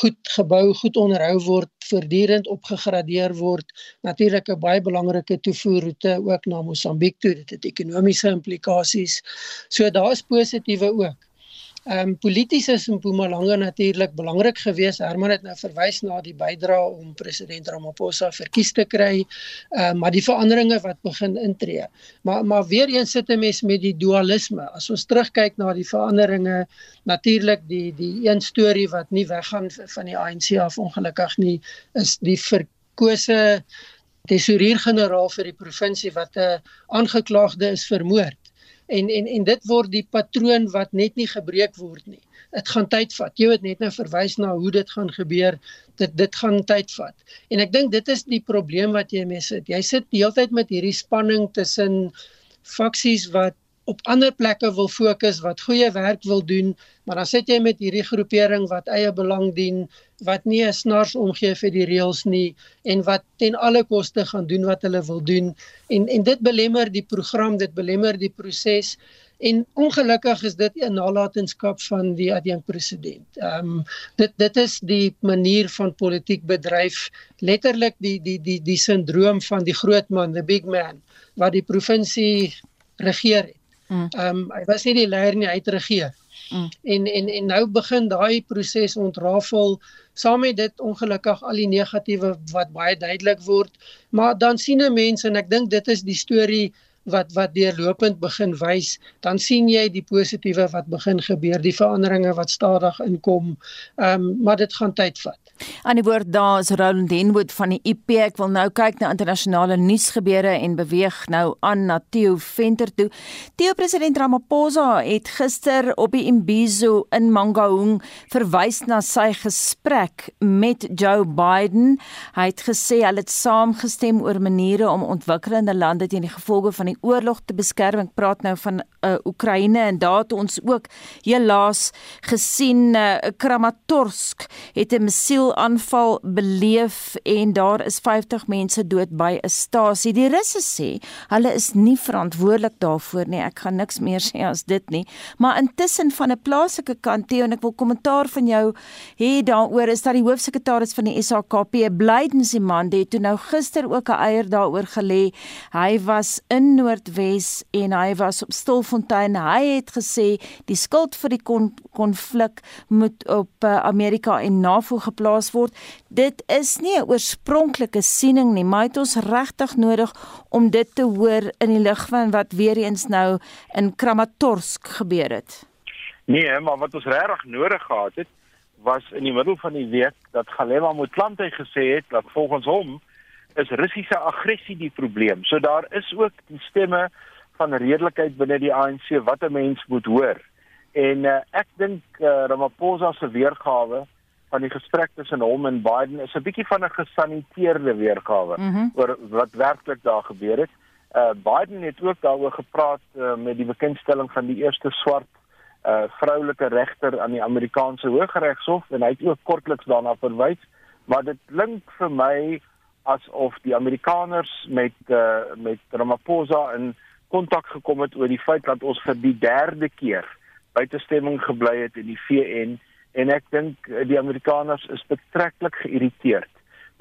goed gebou, goed onderhou word, voortdurend opgegradeer word. Natuurlik 'n baie belangrike toevoerroete ook na Mosambiek toe. Dit het ekonomiese implikasies. So daar's positiewe ook. Ehm um, polities is in Mpumalanga natuurlik belangrik geweest. Herman het nou verwys na die bydrae om president Ramaphosa verkies te kry. Ehm um, maar die veranderinge wat begin intree. Maar maar weer eens sit 'n mens met die dualisme. As ons terugkyk na die veranderinge, natuurlik die die een storie wat nie weggaan van die ANC af ongelukkig nie, is die verkose tesourier-generaal vir die provinsie wat 'n aangeklaagde is vermoord en en en dit word die patroon wat net nie gebreek word nie. Dit gaan tyd vat. Jy het net nou verwys na hoe dit gaan gebeur. Dit dit gaan tyd vat. En ek dink dit is die probleem wat jy mee sit. Jy sit heeltyd met hierdie spanning tussen faksies wat op ander plekke wil fokus wat goeie werk wil doen, maar dan sit jy met hierdie groepering wat eie belang dien, wat nie 'n snars omgee vir die reëls nie en wat ten alle koste gaan doen wat hulle wil doen en en dit belemmer die program, dit belemmer die proses en ongelukkig is dit 'n nalatenskap van die adjunkt president. Ehm um, dit dit is die manier van politiek bedryf, letterlik die die die die sindroom van die groot man, the big man wat die provinsie regeer het. Mm. Ehm um, hy was nie die leier nie, hy het regeer. Mm. En en en nou begin daai proses ontrafel saam met dit ongelukkig al die negatiewe wat baie duidelik word. Maar dan sien 'n mens en ek dink dit is die storie wat wat deurlopend begin wys, dan sien jy die positiewe wat begin gebeur, die veranderinge wat stadig inkom. Ehm um, maar dit gaan tyd vat. Aan die woord daar is Roland Denwood van die IP. Ek wil nou kyk na internasionale nuusgebeure en beweeg nou aan na Theo Venter toe. Theo president Ramaphosa het gister op die Imbizo in Mangaung verwys na sy gesprek met Joe Biden. Hy het gesê hulle het saamgestem oor maniere om ontwikkelende lande teen die gevolge van die oorlog te beskerm. Ek praat nou van uh, Oekraïne en daar het ons ook helaas gesien uh, Kramatorsk het 'n missiel aanval beleef en daar is 50 mense dood by 'n stasie. Die Russe sê hulle is nie verantwoordelik daarvoor nie. Ek gaan niks meer sê as dit nie. Maar intussen van 'n plaaslike kant Theo en ek wil kommentaar van jou hê daaroor is dat die hoofsekretaris van die SAKP, Blydensiman, het toe nou gister ook 'n eier daaroor gelê. Hy was in Noordwes en hy was op Stilfontein. Hy het gesê die skuld vir die konflik moet op uh, Amerika en NAVO geplaas geplaas word. Dit is nie 'n oorspronklike siening nie, maar dit ons regtig nodig om dit te hoor in die lig van wat weer eens nou in Kramatorsk gebeur het. Nee, maar wat ons regtig nodig gehad het was in die middel van die week dat Galeva Motlanthe gesê het dat volgens hom is Russiese aggressie die probleem. So daar is ook die stemme van redelikheid binne die ANC wat 'n mens moet hoor. En uh, ek dink uh, Ramaphosa se weergawe van die gesprek tussen hom en Biden is 'n bietjie van 'n gesaniteerde weergawe mm -hmm. oor wat werklik daar gebeur het. Uh Biden het ook daaroor gepraat uh, met die bekendstelling van die eerste swart uh vroulike regter aan die Amerikaanse Hooggeregshof en hy het ook kortliks daarna verwys, maar dit klink vir my asof die Amerikaners met uh met Ramaphosa in kontak gekom het oor die feit dat ons vir die derde keer buitestemming gebly het in die VN en ek dink eh, die Amerikaners is betreklik geïrriteerd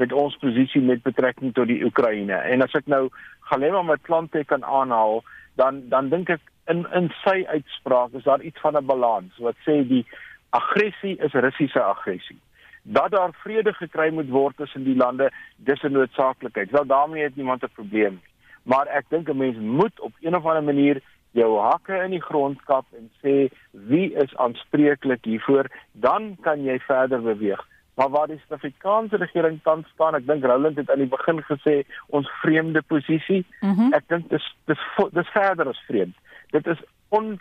met ons posisie met betrekking tot die Oekraïne. En as ek nou Galema met plante kan aanhaal, dan dan dink ek in in sy uitspraak is daar iets van 'n balans wat sê die aggressie is Russiese aggressie. Dat daar vrede gekry moet word tussen die lande, dis 'n noodsaaklikheid. Wel daarmee het niemand 'n probleem nie. Maar ek dink 'n mens moet op een of ander manier jou hakke in die grond kap en sê wie is aanspreeklik hiervoor, dan kan jy verder beweeg. Maar waar die Suid-Afrikaanse regering tans staan, ek dink Roland het aan die begin gesê ons vreemde posisie. Mm -hmm. Ek dink dis dis dis verder as vreemd. Dit is on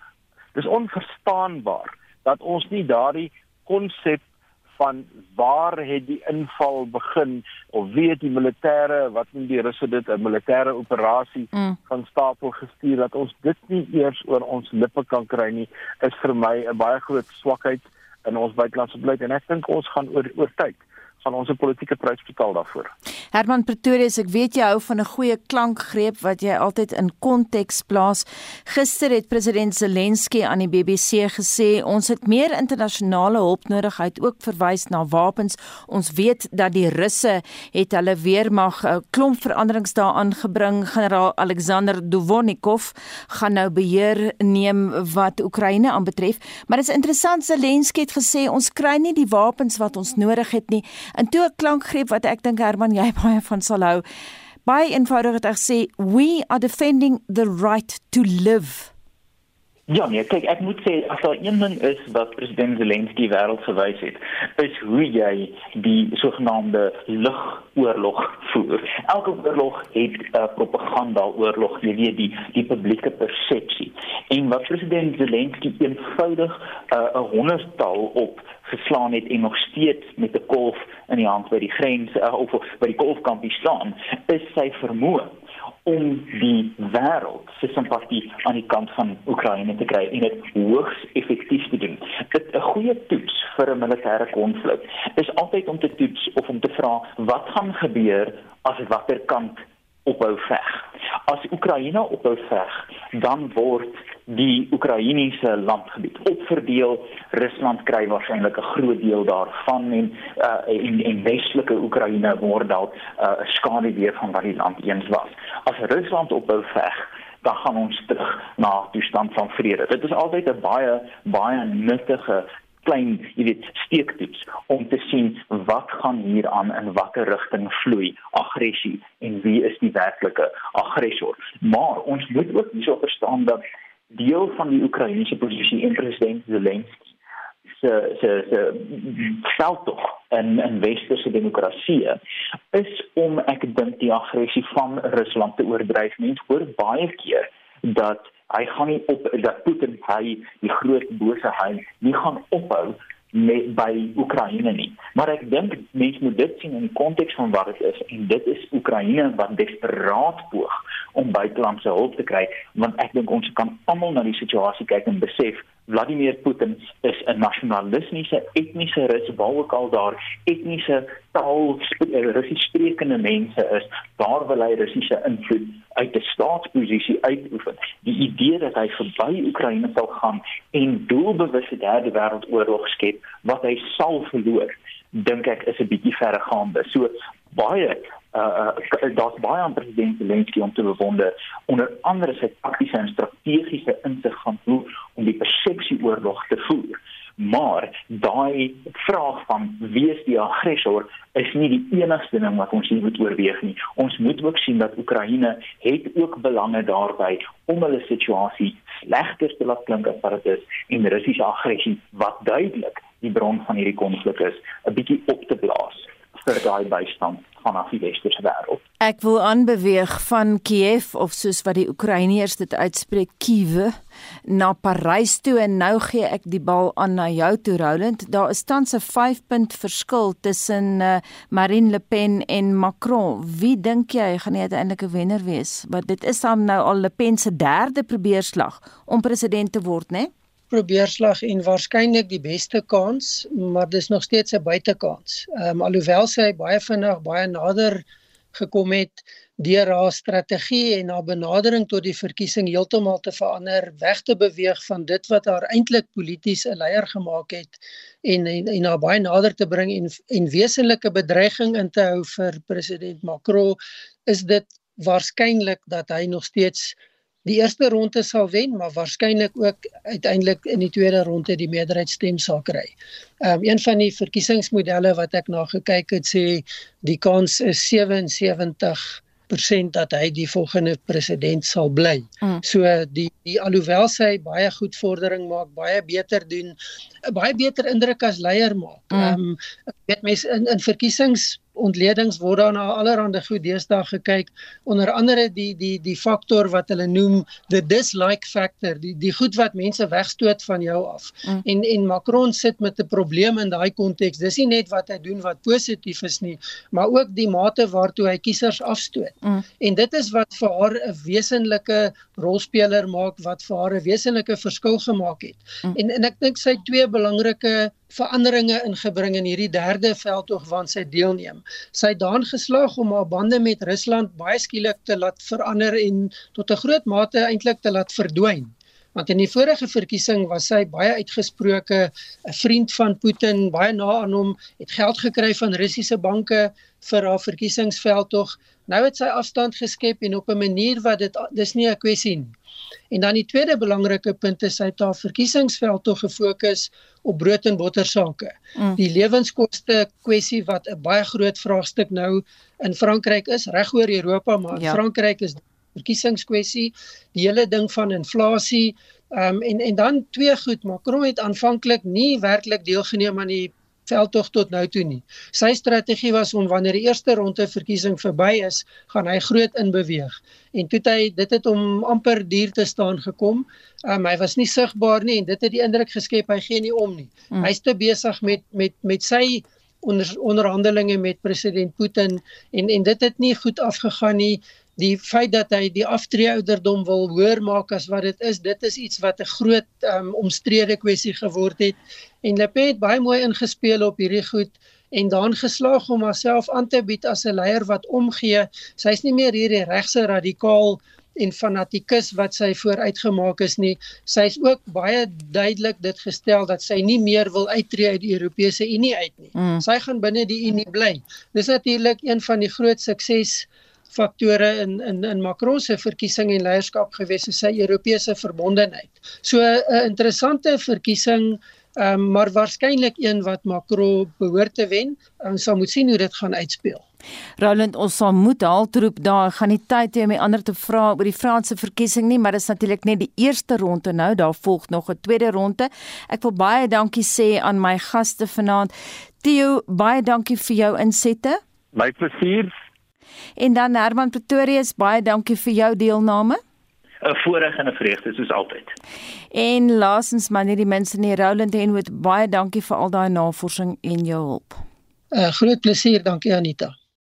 dis onverstaanbaar dat ons nie daardie konsep van waar het die inval begin of wie het die militêre wat noem die russe dit 'n militêre operasie mm. van stapel gestuur dat ons dit nie eers oor ons lippe kan kry nie is vir my 'n baie groot swakheid in ons buitelandse beleid en ek dink ons gaan oor oor tyd gaan ons 'n politieke prys betaal daarvoor. Herman Pretorius, ek weet jy hou van 'n goeie klankgreep wat jy altyd in konteks plaas. Gister het president Zelensky aan die BBC gesê ons het meer internasionale hulp nodig. Hy het ook verwys na wapens. Ons weet dat die Russe het hulle weermag 'n klomp veranderings daaraan gebring. Generaal Alexander Dovonnikov gaan nou beheer neem wat Oekraïne aanbetref. Maar dit is interessant Zelensky het gesê ons kry nie die wapens wat ons nodig het nie. En toe 'n klankgreep wat ek dink Herman jy baie van sal hou. Baie eenvoudig het hy gesê we are defending the right to live. Ja, nee, kyk, ek moet sê as daar een ding is wat president Zelensky wêreld gewys het, is hoe jy die sogenaamde lugoorlog voer. Elke oorlog het 'n uh, propaganda oorlog, jy weet die die publieke persepsie. En wat president Zelensky eenvoudig 'n uh, honderdtal op geslaan het en nog steeds met 'n kolf in die hand by die grens uh, of by die kolfkampie staan, is sy vermoë om die wêreld se simpatie aan die kant van Oekraïne te kry en dit hoogs effektief te doen. 'n goeie toets vir 'n militêre konflik is altyd om te toets of om te vra wat gaan gebeur as watter kant ophou veg. As Oekraïne ophou veg, dan word die Oekraïense landgebied opverdeel. Rusland kry waarskynlik 'n groot deel daarvan en uh, en en westelike Oekraïne word dalk uh, skaduwee van wat die land eens was. As Rusland ophou veg, dan gaan ons terug na toestand van vrede. Dit is altyd 'n baie baie nuttige klein, jy weet, steektoets om te sien wat gaan hier aan in watter rigting vloei aggressie en wie is die werklike aggressor. Maar ons moet ook hierso verstaan dat deel van die Oekraïense posisie en president Zelensky se se se veld tog in in westerse demokratieë is om ek dink die aggressie van Rusland te oordryf. Mense hoor baie keer dat hy gaan nie op dat Putin hy die groot bose hy nie gaan ophou met by Oekraïne nie. Maar ek dink mense moet dit sien in die konteks van wat dit is en dit is Oekraïne wat desperaat poog om buitelandse hulp te kry want ek dink ons kan almal na die situasie kyk en besef Vladimir Putin is 'n nasionalistiese etniese rus waar ook al daar etniese taal eh, Russies sprekende mense is, daar wil hy Russiese invloed uit 'n staatsposisie uitoefen. Die idee dat hy verby Oekraïne sal gaan en doelbewus 'n derde wêreldoorlog skep wat hy sal verloor, dink ek is 'n bietjie verregaande. So baie uh, uh daar's baie aan president Zelensky om te bewonder onder andere sy taktiese en strategiese insig van hoe om die persepsie oorlog te voer. Maar daai vraag van wie is die aggressor is nie die enigste ding wat ons moet oorweeg nie. Ons moet ook sien dat Oekraïne het ook belange daarbey om hulle situasie slegter te laat klink as wat dit is en Russiese aggressie wat duidelik die bron van hierdie konflik is 'n bietjie op te blaas vir daai bystand vanaf die westerse wêreld. Ek wil aanbeweeg van Kiev of soos wat die Oekraïners dit uitspreek Kiev na Parys toe en nou gee ek die bal aan na jou toe Roland. Daar is tans 'n 5 punt verskil tussen uh, Marine Le Pen en Macron. Wie dink jy gaan die uiteindelike wenner wees? Want dit is dan nou al Le Pen se derde probeerslag om president te word, né? Nee? Probeerslag en waarskynlik die beste kans, maar dis nog steeds 'n buitekans. Ehm um, alhoewel sy baie vinnig baie nader gekom het deur haar strategie en haar benadering tot die verkiesing heeltemal te verander, weg te beweeg van dit wat haar eintlik polities 'n leier gemaak het en en, en haar baie nader te bring en en wesenlike bedreiging in te hou vir president Macron, is dit waarskynlik dat hy nog steeds die eerste ronde sal wen, maar waarskynlik ook uiteindelik in die tweede ronde die meerderheidsstem sal kry. Um, een van die verkiesingsmodelle wat ek na gekyk het sê die kans is 77 persent dat hy die volgende president sal bly. Mm. So die die alhoewel sy baie goed vordering maak, baie beter doen, baie beter indruk as leier maak. Mm. Ehm mm. um, weet mense in in verkiesings ontledings word daar na allerlei goed deesdae gekyk onder andere die die die faktor wat hulle noem the dislike factor die die goed wat mense wegstoot van jou af mm. en en Macron sit met 'n probleem in daai konteks dis nie net wat hy doen wat positief is nie maar ook die mate waartoe hy kiesers afstoot mm. en dit is wat vir haar 'n wesenlike rolspeler maak wat vir haar 'n wesenlike verskil gemaak het mm. en en ek dink sy twee belangrike veranderinge ingebring in hierdie derde veldtog waaraan sy deelneem. Sy het daan geslaag om haar bande met Rusland baie skielik te laat verander en tot 'n groot mate eintlik te laat verdwyn. Want in die vorige verkiesing was sy baie uitgesproke 'n vriend van Putin, baie na aan hom, het geld gekry van Russiese banke vir haar verkiesingsveldtog. Nou het sy afstand geskep en op 'n manier wat dit dis nie 'n kwessie nie. En dan die tweede belangrike punt is hy het haar verkiesingsveld toe gefokus op brood en botter sake. Mm. Die lewenskoste kwessie wat 'n baie groot vraagstuk nou in Frankryk is, reg oor Europa, maar ja. Frankryk is verkiesingskwessie, die hele ding van inflasie, ehm um, en en dan twee goed, Macron het aanvanklik nie werklik deelgeneem aan die veldtog tot nou toe nie. Sy strategie was om wanneer die eerste ronde verkiesing verby is, gaan hy groot inbeweeg. En toe hy dit het om amper duur te staan gekom. Um, hy was nie sigbaar nie en dit het die indruk geskep hy gee nie om nie. Mm. Hy's te besig met met met sy onder onderhandelinge met president Putin en en dit het nie goed afgegaan nie die feit dat hy die aftreeouderdom wil hoër maak as wat dit is, dit is iets wat 'n groot um, omstrede kwessie geword het. En Le Pen het baie mooi ingespeel op hierdie goed en daan geslaag om haarself aan te bied as 'n leier wat omgee. Sy's nie meer hierdie regse radikaal en fanatikus wat sy vooruitgemaak is nie. Sy's ook baie duidelik dit gestel dat sy nie meer wil uittreë uit die Europese Unie uit nie. Mm. Sy gaan binne die Unie bly. Dis natuurlik een van die groot sukses faktore in in in Macron se verkiesing en leierskap gewees is sy Europese verbondenheid. So 'n interessante verkiesing, um, maar waarskynlik een wat Macron behoort te wen. Ons sal moet sien hoe dit gaan uitspeel. Roland, ons sal moet haltroep daar gaan nie tyd hê om die ander te vra oor die Franse verkiesing nie, maar dit is natuurlik net die eerste ronde nou, daar volg nog 'n tweede ronde. Ek wil baie dankie sê aan my gaste vanaand. Theo, baie dankie vir jou insette. My plesier. En dan Herman Pretorius, baie dankie vir jou deelname. 'n Voorreg en 'n vreugde soos altyd. En laasens maar net die mense in Roland Henwood, baie dankie vir al daai navorsing en jou hulp. 'n uh, Groot plesier, dankie Anita.